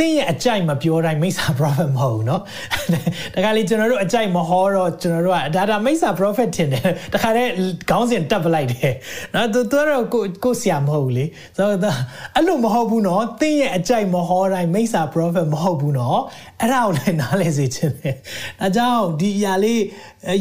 တင်းရဲ့အကြိုက်မပြောတိုင်းမိစ္ဆာ prophet မဟုတ်ဘူးเนาะတခါလေကျွန်တော်တို့အကြိုက်မဟောတော့ကျွန်တော်တို့ကဒါဒါမိစ္ဆာ prophet ထင်တယ်တခါတည်းခေါင်းစဉ်တက်ပလိုက်တယ်เนาะသူတို့တော့ကိုကိုဆရာမဟုတ်ဘူးလေဆိုတော့အဲ့လိုမဟုတ်ဘူးเนาะတင်းရဲ့အကြိုက်မဟောတိုင်းမိစ္ဆာ prophet မဟုတ်ဘူးเนาะအဲ့ဒါကိုလည်းနားလည်စေချင်တယ်ဒါကြောင့်ဒီအရာလေး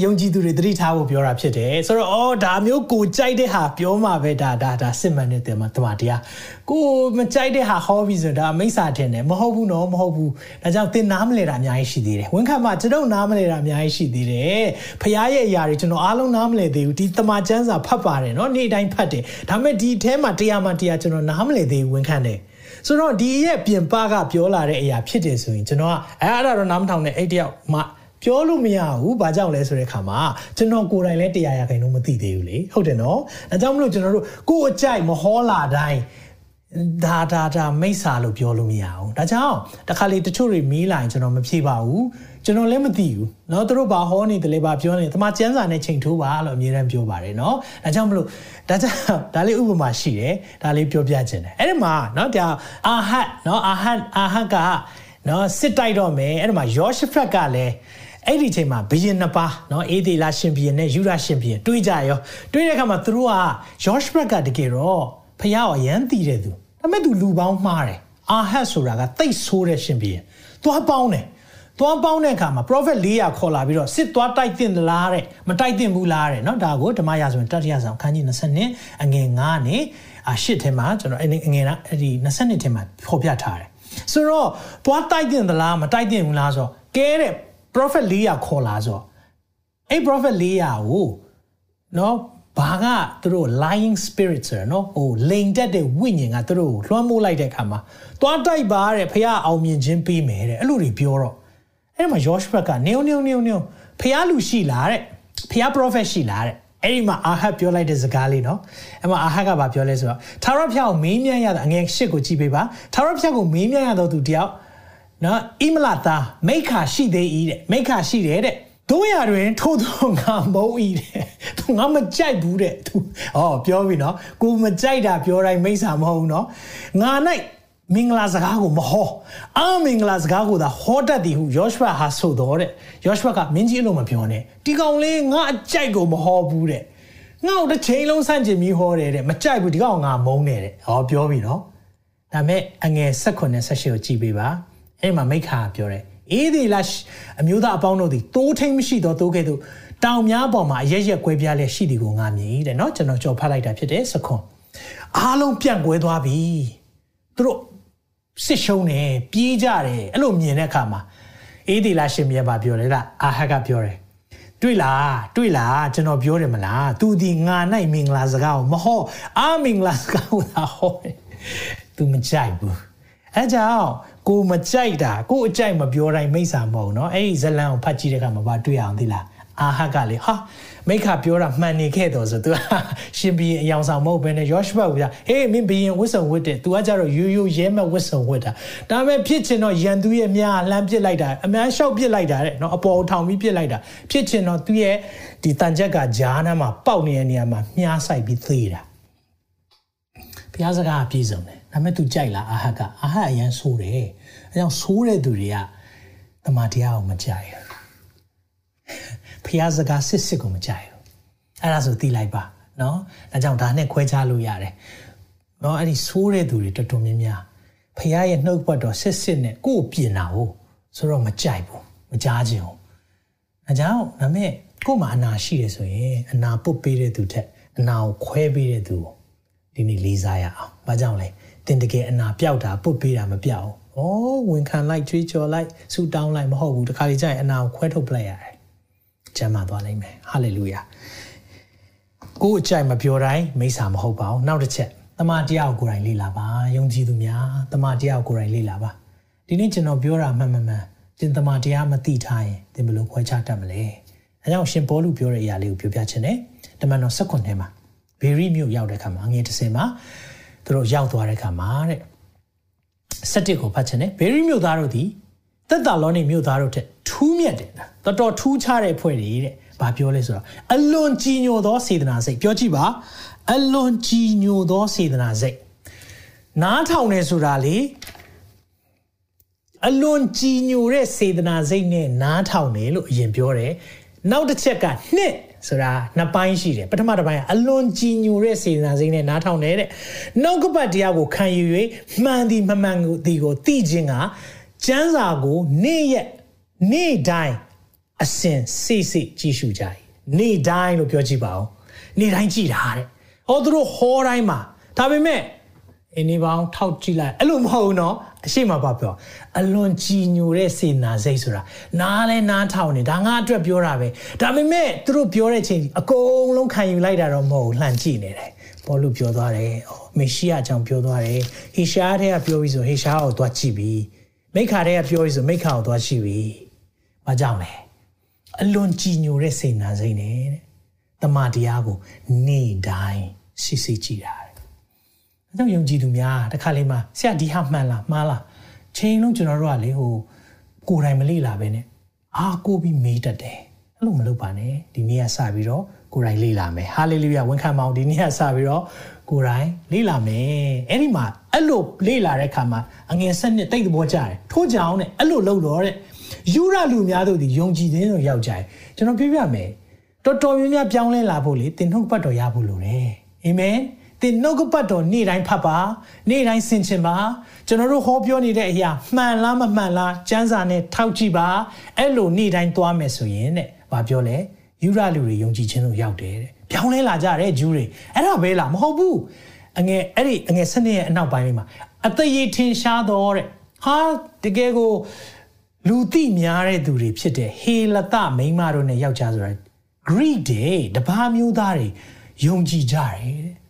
ယုံကြည်သူတွေသတိထားဖို့ပြောတာဖြစ်တယ်ဆိုတော့အော်ဒါမျိုးကိုကြိုက်တဲ့ဟာပြောမှာပဲဒါဒါဒါစစ်မှန်တဲ့တယ်မှာတမတရားကိုမကြိုက်တဲ့ဟာဟောပြီးဆိုတော့မိစ္ဆာထင်တယ်မဟုတ် ုတ်ဘူးနော်မဟုတ်ဘူးဒါကြောင့်သင်နားမလဲတာအများကြီးရှိသေးတယ်ဝန်ခံမှာကျွန်တော်နားမလဲတာအများကြီးရှိသေးတယ်ဖရားရဲ့အရာတွေကျွန်တော်အားလုံးနားမလဲသေးဘူးဒီတမချန်းစာဖတ်ပါတယ်နော်နေ့တိုင်းဖတ်တယ်ဒါပေမဲ့ဒီအဲမှာတရားမှတရားကျွန်တော်နားမလဲသေးဘူးဝန်ခံတယ်ဆိုတော့ဒီရဲ့ပြင်ပကပြောလာတဲ့အရာဖြစ်တယ်ဆိုရင်ကျွန်တော်ကအဲအဲ့ဒါတော့နားမထောင်နဲ့အဲ့တယောက်မှပြောလို့မရဘူးဘာကြောင့်လဲဆိုတဲ့ခါမှာကျွန်တော်ကိုယ်တိုင်လည်းတရားရခိုင်တော့မသိသေးဘူးလေဟုတ်တယ်နော်အဲကြောင့်မလို့ကျွန်တော်တို့ကိုယ်အကြိုက်မဟောလာတိုင်း ဒါဒါဒါမိစ္ဆာလို့ပြောလို့မရဘူးဒါကြောင့်တခါလေတချို့တွေမီးလာရင်ကျွန်တော်မဖြေပါဘူးကျွန်တော်လည်းမသိဘူးเนาะသူတို့ဘာဟောနေတယ်လဲဘာပြောနေတယ်တမကျန်းစာနဲ့ချိန်ထိုးပါလို့အမြဲတမ်းပြောပါတယ်เนาะဒါကြောင့်မလို့ဒါကြောင့်ဒါလေးဥပမာရှိတယ်ဒါလေးပြောပြခြင်းတယ်အဲ့ဒီမှာเนาะဒါအာဟတ်เนาะအာဟတ်အာဟတ်ကเนาะစစ်တိုက်တော့မယ်အဲ့ဒီမှာယောရှဖက်ကလည်းအဲ့ဒီချိန်မှာဘယင်နှစ်ပါးเนาะအေဒေလာရှင်ဘီယင်နဲ့ယူရရှင်ဘီယင်တွေးကြရောတွေးတဲ့အခါမှာသူတို့ကယောရှဖက်ကတကယ်တော့ဖះကိုရမ်းတည်တဲ့သူ ဒါပေမဲ့သူလူပေါင်းမှားတယ်အာဟတ်ဆိုတာကတိတ်ဆိုးတဲ့ရှင်ဘီယင်သွားပေါင်းတယ်သွားပေါင်းတဲ့အခါမှာ prophet 400ခေါ်လာပြီးတော့စစ်သွားတိုက်တင်လားတဲ့မတိုက်တင်ဘူးလားတဲ့เนาะဒါကိုဓမ္မရာဇဝင်တတိယဆောင်ခန်းကြီး20နှစ်အငယ်9နဲ့အရှစ်ထဲမှာကျွန်တော်အဲ့အငယ်အဲ့ဒီ20နှစ်ထဲမှာဖော်ပြထားတယ်ဆိုတော့သွားတိုက်တင်သလားမတိုက်တင်ဘူးလားဆိုတော့ကဲတဲ့ prophet 400ခေါ်လာဆိုအဲ့ prophet 400ကိုเนาะ ဘာကသူတို့ lying spirits ဆိုနော်ဟိုလိန်တက်တဲ့ဝိညာဉ်ကသူတို့လွှမ်းမိုးလိုက်တဲ့အခါမှာသွားတိုက်ပါတဲ့ဖះအောင်မြင်ခြင်းပေးမယ်တဲ့အဲ့လိုတွေပြောတော့အဲ့မှာ Josh Beck ကနေုံနေုံနေုံနေုံဖះလူရှိလားတဲ့ဖះ prophet ရှိလားတဲ့အဲ့ဒီမှာအာဟတ်ပြောလိုက်တဲ့စကားလေးနော်အဲ့မှာအာဟတ်ကဘာပြောလဲဆိုတော့သာရဖះကိုမေးမြန်းရတဲ့အငယ်ရှစ်ကိုကြည့်ပေးပါသာရဖះကိုမေးမြန်းရတော့သူတယောက်နော်အိမလာသားမိခါရှိသေး၏တဲ့မိခါရှိတယ်တဲ့ တို့ရတွင်ထို့သောငါမုန်းဤတဲ့သူငါမကြိုက်ဘူးတဲ့သူဟောပြောပြီနော်ကိုမကြိုက်တာပြောတိုင်းမိစ္ဆာမဟုတ်ဘူးနော်ငါ၌မင်္ဂလာစကားကိုမဟောအာမင်္ဂလာစကားကိုသာဟောတတ်သည်ဟုယောရှုဟာဆိုတော့တဲ့ယောရှုကမင်းကြီးအလုံးမပြောနဲ့ဒီကောင်လေးငါအကြိုက်ကိုမဟောဘူးတဲ့ငါ့ကိုတစ်ချိန်လုံးဆန့်ကျင်ပြီးဟောတယ်တဲ့မကြိုက်ဘူးဒီကောင်ငါမုန်းတယ်တဲ့ဟောပြောပြီနော်ဒါမဲ့အငယ်16နဲ့18ကိုကြည့်ပေးပါအဲ့မှာမိခါပြောတယ် အေးဒီလာအမျိုးသားအပေါင်းတို့သည်တိုးထိန်မရှိသောတိုးကဲ့သို့တောင်များပေါ်မှာအရရက်ကွဲပြားလျက်ရှိသည်ကိုငါမြင်တဲ့เนาะကျွန်တော်ကြော်ဖတ်လိုက်တာဖြစ်တယ်စခွန်အားလုံးပြန့်ကွဲသွားပြီသူတို့စစ်ရှုံးတယ်ပြေးကြတယ်အဲ့လိုမြင်တဲ့အခါမှာအေးဒီလာရှင်မြတ်ပါပြောတယ်လားအာဟတ်ကပြောတယ်တွေ့လားတွေ့လားကျွန်တော်ပြောတယ်မလားသူဒီငါနိုင်မင်္ဂလာစကားကိုမဟောအာမင်္ဂလာစကားကိုသာဟောတယ်သူမကြိုက်ဘူး အဲကြောင့်ကိုမကြိုက်တာကိုအကြိုက်မပြောတိုင်းမိစ္ဆာမဟုတ်เนาะအဲ့ဒီဇလန်ကိုဖတ်ကြည့်တဲ့အခါမှာဘာတွေ့အောင်သိလားအာဟကလေဟာမိခပြောတာမှန်နေခဲ့တော့ဆိုသူကရှင်ဘီရင်အယောင်ဆောင်မဟုတ်ဘဲနဲ့ယောရှုဘကဟေးမင်းဘီရင်ဝစ်ဆုံဝစ်တယ်သူကကြတော့ယူယူရဲမဲ့ဝစ်ဆုံဝစ်တာဒါပေမဲ့ဖြစ်ချင်တော့ရန်သူရဲ့မြားလှမ်းပစ်လိုက်တာအများရှောက်ပစ်လိုက်တာတဲ့နော်အပေါ်ထောင်ပြီးပစ်လိုက်တာဖြစ်ချင်တော့သူရဲ့ဒီတန်ချက်ကဂျားနားမှာပေါက်နေတဲ့နေရာမှာမြားဆိုင်ပြီးသေးတာဘုရားစကားပြည့်စုံတယ် ဒါပေမဲ့သူကြိုက်လားအာဟကအာဟအရန်ဆိုးတယ်အဲကြောင့်ဆိုးတဲ့သူတွေကတမန်တရားကိုမကြိုက်ဘူးဖျားစကားစစ်စစ်ကိုမကြိုက်ဘူးအဲ့ဒါဆိုသိလိုက်ပါနော်ဒါကြောင့်ဒါနဲ့ခွဲခြားလို့ရတယ်နော်အဲ့ဒီဆိုးတဲ့သူတွေတော်တော်များများဖျားရဲ့နှုတ်ဘတ်တော်စစ်စစ်နဲ့ကိုယ်ပြင်တာကိုဆိုတော့မကြိုက်ဘူးမကြားခြင်းဘူးအဲကြောင့်ဒါမဲ့ကိုယ်မှာအနာရှိတယ်ဆိုရင်အနာပုတ်ပေးတဲ့သူထက်အနာကိုခွဲပေးတဲ့သူကိုဒီနေ့လေးစားရအောင်။ဘာကြောင့်လဲ။ တင်တကယ်အနာပြောက်တာပုတ်ပေးတာမပြောက်ဘူး။ဩဝန်ခံလိုက်ကြွေးကြော်လိုက်ဆူတောင်းလိုက်မဟုတ်ဘူး။တခါလေကျရင်အနာကိုခွဲထုတ်ပလိုက်ရတယ်။ကျမ်းမာသွားနိုင်မယ်။ဟာလေလုယာ။ကိုယ်အကြိုက်မပြောတိုင်းမိစ္ဆာမဟုတ်ပါဘူး။နောက်တစ်ချက်တမန်တရားကိုကိုယ်တိုင်လေ့လာပါ။ယုံကြည်သူများတမန်တရားကိုကိုယ်တိုင်လေ့လာပါ။ဒီနေ့ကျွန်တော်ပြောတာမှန်မှန်မှန်တင်တမန်တရားမသိထားရင်သင်ဘယ်လိုခွဲခြားတတ်မလဲ။အဲကြောင့်ရှင်ပေါလုပြောတဲ့အရာလေးကိုပြောပြချင်တယ်။တမန်တော်၁၉ထဲမှာဘေရီမြို့ရောက်တဲ့ခါမှာငွေတစ်စင်မှာ သူတို့ရောက်သွားတဲ့ခါမှာတဲ့စက်တစ်ကိုဖတ်ချင်တယ်ဘေရီမြို့သားတို့ဒီတက်တာလောနေမြို့သားတို့တဲ့ထူးမြတ်တယ်တော်တော်ထူးခြားတဲ့ဖွဲ့တွေတဲ့ဘာပြောလဲဆိုတော့အလွန်ကြီးညိုသောစေတနာစိတ်ပြောကြည့်ပါအလွန်ကြီးညိုသောစေတနာစိတ်နားထောင်နေဆိုတာလေအလွန်ကြီးညိုတဲ့စေတနာစိတ်နဲ့နားထောင်တယ်လို့အရင်ပြောတယ်နောက်တစ်ချက်ကနှစ် ဆိုတာနှစ်ပိုင်းရှိတယ်ပထမတစ်ပိုင်းကအလွန်ကြည်ညိုတဲ့စေတနာစိတ်နဲ့နားထောင်တယ်တဲ့နောက်ကပတ်တရားကိုခံယူ၍မှန်သည်မမှန်သည်ကိုသိခြင်းကကျမ်းစာကိုနေ့ရက်နေ့တိုင်းအစဉ်စိတ်စိတ်ကြည့်ရှုကြ၏နေ့တိုင်းလို့ပြောကြည့်ပါဦးနေ့တိုင်းကြည့်တာတဲ့ဟောသူတို့ဟောတိုင်းမှာဒါပေမဲ့ အင်းဒီပေါင်းထောက်ကြည့်လိုက်အဲ့လိုမဟုတ်ဘူးနော်အရှိမပါပြောအလွန်ကြည်ညိုတဲ့စေနာစိတ်ဆိုတာနားလဲနားထောင်နေဒါငါအတွက်ပြောတာပဲဒါပေမဲ့သူတို့ပြောတဲ့ချိန်အကုန်လုံးခံယူလိုက်တာတော့မဟုတ်ဘူးလှန်ကြည့်နေတယ်ဘောလူပြောသွားတယ်မေရှိယအကြောင်းပြောသွားတယ်ဟေရှားတဲ့ကပြောပြီးဆိုဟေရှားကိုသွားကြည့်ပြီမိခါတဲ့ကပြောပြီးဆိုမိခါကိုသွားရှိပြီဘာကြောင့်လဲအလွန်ကြည်ညိုတဲ့စေနာစိတ်နဲ့တမန်တရားကိုနေ့တိုင်းစစ်စစ်ကြည့်တာ အဲကြောင့်ယုံကြည်သူများတခါလေးမှဆရာဒီဟာမှန်လားမှားလားချိန်လုံးကျွန်တော်တို့ကလေဟိုကိုယ်တိုင်မလေ့လာပဲနဲ့အာကိုပြီးမေးတတ်တယ်။အဲ့လိုမလုပ်ပါနဲ့ဒီနေ့ကစပြီးတော့ကိုယ်တိုင်လေ့လာမယ်။ဟာလေလုယာဝန်ခံပါအောင်ဒီနေ့ကစပြီးတော့ကိုယ်တိုင်လေ့လာမယ်။အဲ့ဒီမှာအဲ့လိုလေ့လာတဲ့အခါမှာအငယ်ဆက်နှစ်တိတ်သဘောကျတယ်။ထိုးကြအောင်နဲ့အဲ့လိုလုပ်တော့တဲ့ယူရလူများတို့ဒီယုံကြည်ခြင်းတို့ရောက်ကြတယ်။ကျွန်တော်ပြပြမယ်။တော်တော်များများပြောင်းလဲလာဖို့လေသင်နှုတ်ပတ်တော်ရဖို့လိုတယ်။အာမင်။ တင်နှုတ်ကပတ်တော်နေ့တိုင်းဖတ်ပါနေ့တိုင်းဆင်ခြင်ပါကျွန်တော်တို့ဟောပြောနေတဲ့အရာမှန်လားမမှန်လားစံစာနဲ့ထောက်ကြည့်ပါအဲ့လိုနေ့တိုင်းသွားမယ်ဆိုရင်တဲ့ဘာပြောလဲယူရလူတွေယုံကြည်ခြင်းတို့ရောက်တယ်တဲ့ပြောင်းလဲလာကြတဲ့ဂျူးတွေအဲ့ဒါပဲလားမဟုတ်ဘူးအငယ်အဲ့ဒီအငယ်စနစ်ရဲ့အနောက်ပိုင်းလေးမှာအတရေထင်ရှားတော့တဲ့ဟာတကယ်ကိုလူသိများတဲ့သူတွေဖြစ်တဲ့ဟေလသမိန်းမတို့နဲ့ယောက်ျားဆိုတာ Greek တွေတပါးမျိုးသားတွေယုံကြည်ကြတယ်တဲ့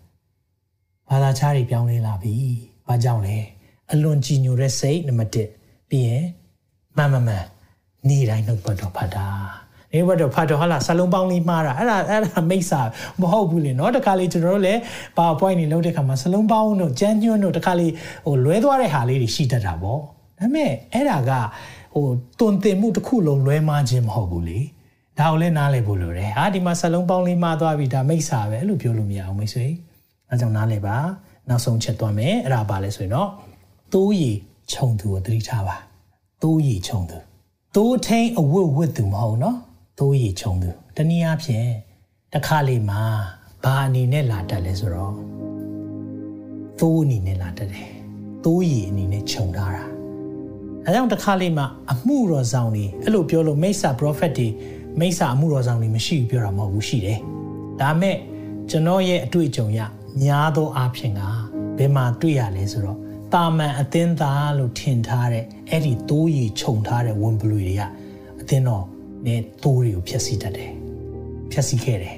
ဘာသာခြားတွေပြောင်းလဲလာပြီ။ဘာကြောင့်လဲ။အလွန်ကြည်ညိုတဲ့စိတ်နံပါတ်1ပြီးရင်မမမနေ့တိုင်းနှုတ်ပတ်တော်ဖတ်တာ။နေ့ဘတ်တော်ဖတ်တော်ဟာလာစလုံးပေါင်းလေးမှားတာအဲ့ဒါအဲ့ဒါမိတ်စာမဟုတ်ဘူးလေနော်တခါလေကျွန်တော်တို့လည်း PowerPoint တွေလုပ်တဲ့ခါမှာစလုံးပေါင်းတို့ကြမ်းညွန့်တို့တခါလေဟိုလွဲသွားတဲ့ဟာလေးတွေရှိတတ်တာပေါ့။ဒါပေမဲ့အဲ့ဒါကဟိုတွင်တင်မှုတစ်ခုလုံးလွဲမှားခြင်းမဟုတ်ဘူးလေ။ဒါကိုလည်းနားလည်ဖို့လိုတယ်။ဟာဒီမှာစလုံးပေါင်းလေးမှားသွားပြီဒါမိတ်စာပဲအဲ့လိုပြောလို့မရအောင်မိတ်ဆွေ။ အဲကြောင့်နားလည်ပါနောက်ဆုံးချက်သွားမယ်အဲ့ဒါပါလဲဆိုရင်တော့သိုးရီခြုံသူကိုသတိထားပါသိုးရီခြုံသူသိုးထိန်အဝတ်ဝတ်သူမဟုတ်နော်သိုးရီခြုံသူတနည်းအားဖြင့်တစ်ခါလေမှာဘာအနေနဲ့လာတတ်လဲဆိုတော့သိုးအနေနဲ့လာတတ်တယ်သိုးရီအနေနဲ့ခြုံထားတာအဲကြောင့်တစ်ခါလေးမှာအမှုတော်ဆောင်တွေအဲ့လိုပြောလို့မိစ္ဆာ prophet တွေမိစ္ဆာအမှုတော်ဆောင်တွေမရှိဘူးပြောတာမဟုတ်ဘူးရှိတယ်ဒါမဲ့ကျွန်တော်ရဲ့အတွေ့အကြုံရ များသောအားဖြင့်ကဘယ်မှာတွေ့ရလဲဆိုတော့တာမန်အသင်းသားလို့ထင်ထားတဲ့အဲ့ဒီသိုးရီခြုံထားတဲ့ဝင်ပလူတွေကအသင်းတော်နဲ့သိုးတွေကိုဖျက်ဆီးတတ်တယ်ဖျက်ဆီးခဲ့တယ်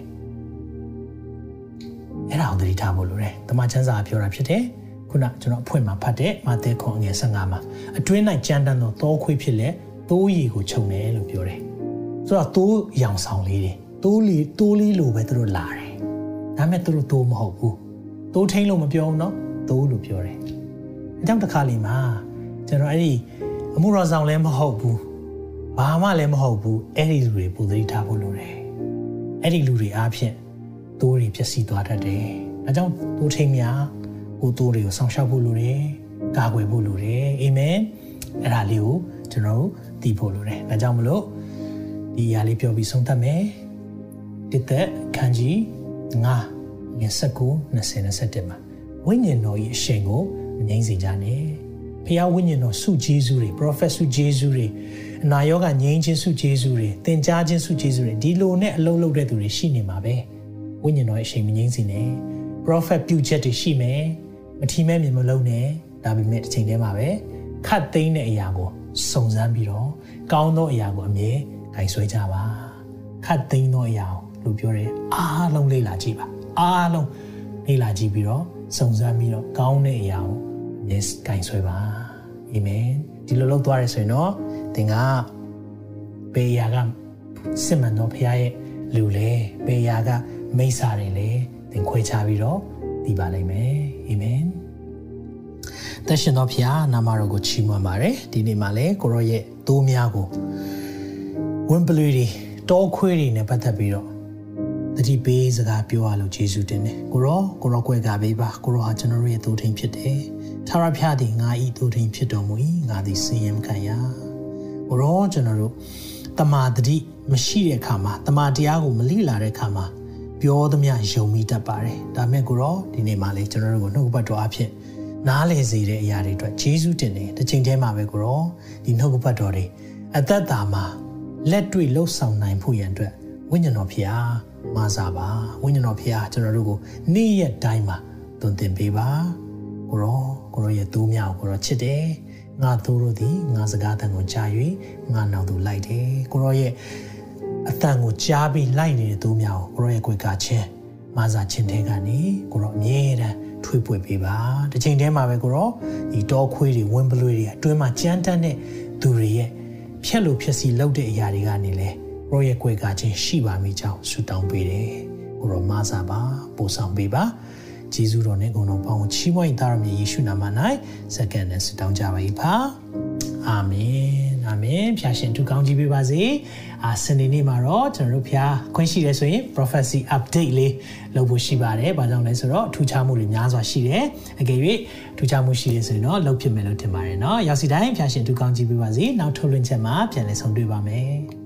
အဲ့ဒါကိုသတိထားဖို့လိုတယ်တမန်ကျမ်းစာပြောတာဖြစ်တယ်ခုနကျွန်တော်အဖွင့်မှာဖတ်တဲ့မာသဲခွန်အငယ်15မှာအတွင်း၌ကြမ်းတမ်းသောသောခွေးဖြစ်လက်သိုးရီကိုခြုံတယ်လို့ပြောတယ်ဆိုတော့သိုးရောင်ဆောင်လေးတွေသိုးလီသိုးလေးလိုပဲသူတို့လာတယ်ဒါပေမဲ့သူတို့သိုးမဟုတ်ဘူး သိုးထိန်လို့မပြောဘူးเนาะသိုးလို့ပြောတယ်အကြောင်းတစ်ခါလီမှာကျွန်တော်အဲ့ဒီအမှုတော်ဆောင်လည်းမဟုတ်ဘူးဘာမှလည်းမဟုတ်ဘူးအဲ့ဒီလူတွေပူသတိထားဖို့လိုတယ်အဲ့ဒီလူတွေအားဖြင့်သိုးတွေပျက်စီးသွားတတ်တယ်အကြောင်းသိုးထိန်များဟိုသိုးတွေကိုဆောင်ရှောက်ဖို့လိုတယ်ကာကွယ်ဖို့လိုတယ်အာမင်အဲ့ဒါလေးကိုကျွန်တော်တို့သိဖို့လိုတယ်ဒါကြောင့်မလို့ဒီຢာလေးပြောပြီးဆုံးသတ်မယ်တစ်သက်ခန်းကြီး9 ငယ်19 20 21မှာဝိညာဉ်တော်ရဲ့အရှင်ကိုမငြိမ့်စေကြနဲ့ဖခင်ဝိညာဉ်တော်ဆုဂျေဇုတွေ prophet ဆုဂျေဇုတွေအနာရောဂါငြိမ်းခြင်းဆုဂျေဇုတွေသင်ကြားခြင်းဆုဂျေဇုတွေဒီလိုနဲ့အလုံးလုံးတဲ့သူတွေရှိနေမှာပဲဝိညာဉ်တော်ရဲ့အရှင်မငြိမ့်စေနဲ့ prophet ပြုချက်တွေရှိမယ်မထီမဲ့မြင်မလုံးနဲ့ဒါပေမဲ့တစ်ချိန်တည်းမှာပဲခတ်သိမ်းတဲ့အရာကိုစုံစမ်းပြီးတော့ကောင်းသောအရာကိုအမြဲဂိုင်ဆွဲကြပါခတ်သိမ်းသောအရာလို့ပြောတယ်အားလုံးလေ့လာကြည့်ပါ အားလုံးလေ့လာကြည့်ပြီးတော့စုံစမ်းပြီးတော့ကောင်းတဲ့အရာကိုအမြဲဂိုင်ဆွဲပါအာမင်ဒီလိုလုပ်သွားရဆိုရင်တော့သင်ကဘေးရာကစစ်မှန်သောဖခင်ရဲ့လူလေဘေးရာကမိစ္ဆာတွေလေသင်ခွဲခြားပြီးတော့တည်ပါလိမ့်မယ်အာမင်သက်ရှင်သောဖခင်နာမတော်ကိုချီးမွမ်းပါတယ်ဒီနေ့မှာလည်းကိုရောရဲ့သိုးများကိုဝင်းပလွေတွေတောခွေးတွေနဲ့ပတ်သက်ပြီးတော့ တတိပေးစကားပြောရလို့ယေရှုတင်တယ်ကိုရောကိုရောကွဲကပေးပါကိုရောဟာကျွန်တော်တို့ရဲ့သိုးထင်းဖြစ်တယ်ထာဝရဘုရားသည်ငါဤသို့ထင်ဖြစ်တော်မူ၏ငါသည်စင်ရင်ခံရဘရောကျွန်တော်တို့တမာတတိမရှိတဲ့အခါမှာတမာတရားကိုမလိလာတဲ့အခါမှာပြောသမျှယုံမိတတ်ပါတယ်ဒါမဲ့ကိုရောဒီနေ့မှလည်းကျွန်တော်တို့ကိုနှုတ်ဘတ်တော်အဖြစ်နားလည်စေတဲ့အရာတွေအတွက်ဂျေဇုတင်တယ်တစ်ချိန်တည်းမှာပဲကိုရောဒီနှုတ်ဘတ်တော်တွေအသက်တာမှာလက်တွေ့လှုပ်ဆောင်နိုင်ဖို့ရန်အတွက်ဝိညာဉ်တော်ဖျား မဆာပါဝိညာဉ်တော်ဖျားကျွန်တော်တို့ကိုနေ့ရက်တိုင်းမှာသွန်သင်ပေးပါကိုရောကိုရောရဲ့သူးများကိုကိုရောချစ်တယ်ငါသူတို့သည်ငါစကားတန်ကိုကြား၍ငါနောက်သူလိုက်တယ်ကိုရောရဲ့အတန်ကိုကြားပြီးလိုက်နေတဲ့သူးများကိုကိုရောရဲ့ကိုယ်ကချင်းမာစာချင်းတဲ့ကနေကိုရောအမြဲတမ်းထွေးပွေပေးပါတစ်ချိန်တည်းမှာပဲကိုရောဒီတောခွေးတွေဝင်းပလွေတွေအတွင်းမှာကြမ်းတမ်းတဲ့သူတွေရဲ့ဖြက်လို့ဖြက်စီလောက်တဲ့အရာတွေကနေလဲ ဘုရားရဲ့ကြွယ်ကခြင်းရှိပါမိကြောင်းဆုတောင်းပေးတယ်။ဘုရောမဆာပါပို့ဆောင်ပေးပါ။ဂျေဇုတော်နဲ့ဂုဏ်တော်ပေါင်းချီးမွမ်းသားတော်မြတ်ယေရှုနာမ၌စက္ကန့်နဲ့ဆုတောင်းကြပါ၏ပါ။အာမင်။အာမင်။ဖျာရှင်သူကောင်းကြီးပေးပါစေ။အာစနေနေ့မှာတော့ကျွန်တော်တို့ဖျာခွင့်ရှိတယ်ဆိုရင် prophecy update လေးလုပ်ဖို့ရှိပါတယ်။ဘာကြောင့်လဲဆိုတော့ထူးခြားမှုတွေများစွာရှိတယ်။အကယ်၍ထူးခြားမှုရှိတယ်ဆိုရင်တော့လုပ်ဖြစ်မယ်လို့ထင်ပါတယ်နော်။ရောက်စီတိုင်းဖျာရှင်သူကောင်းကြီးပေးပါစေ။နောက်ထုတ်လွှင့်ချက်မှာပြန်လည်ဆုံတွေ့ပါမယ်။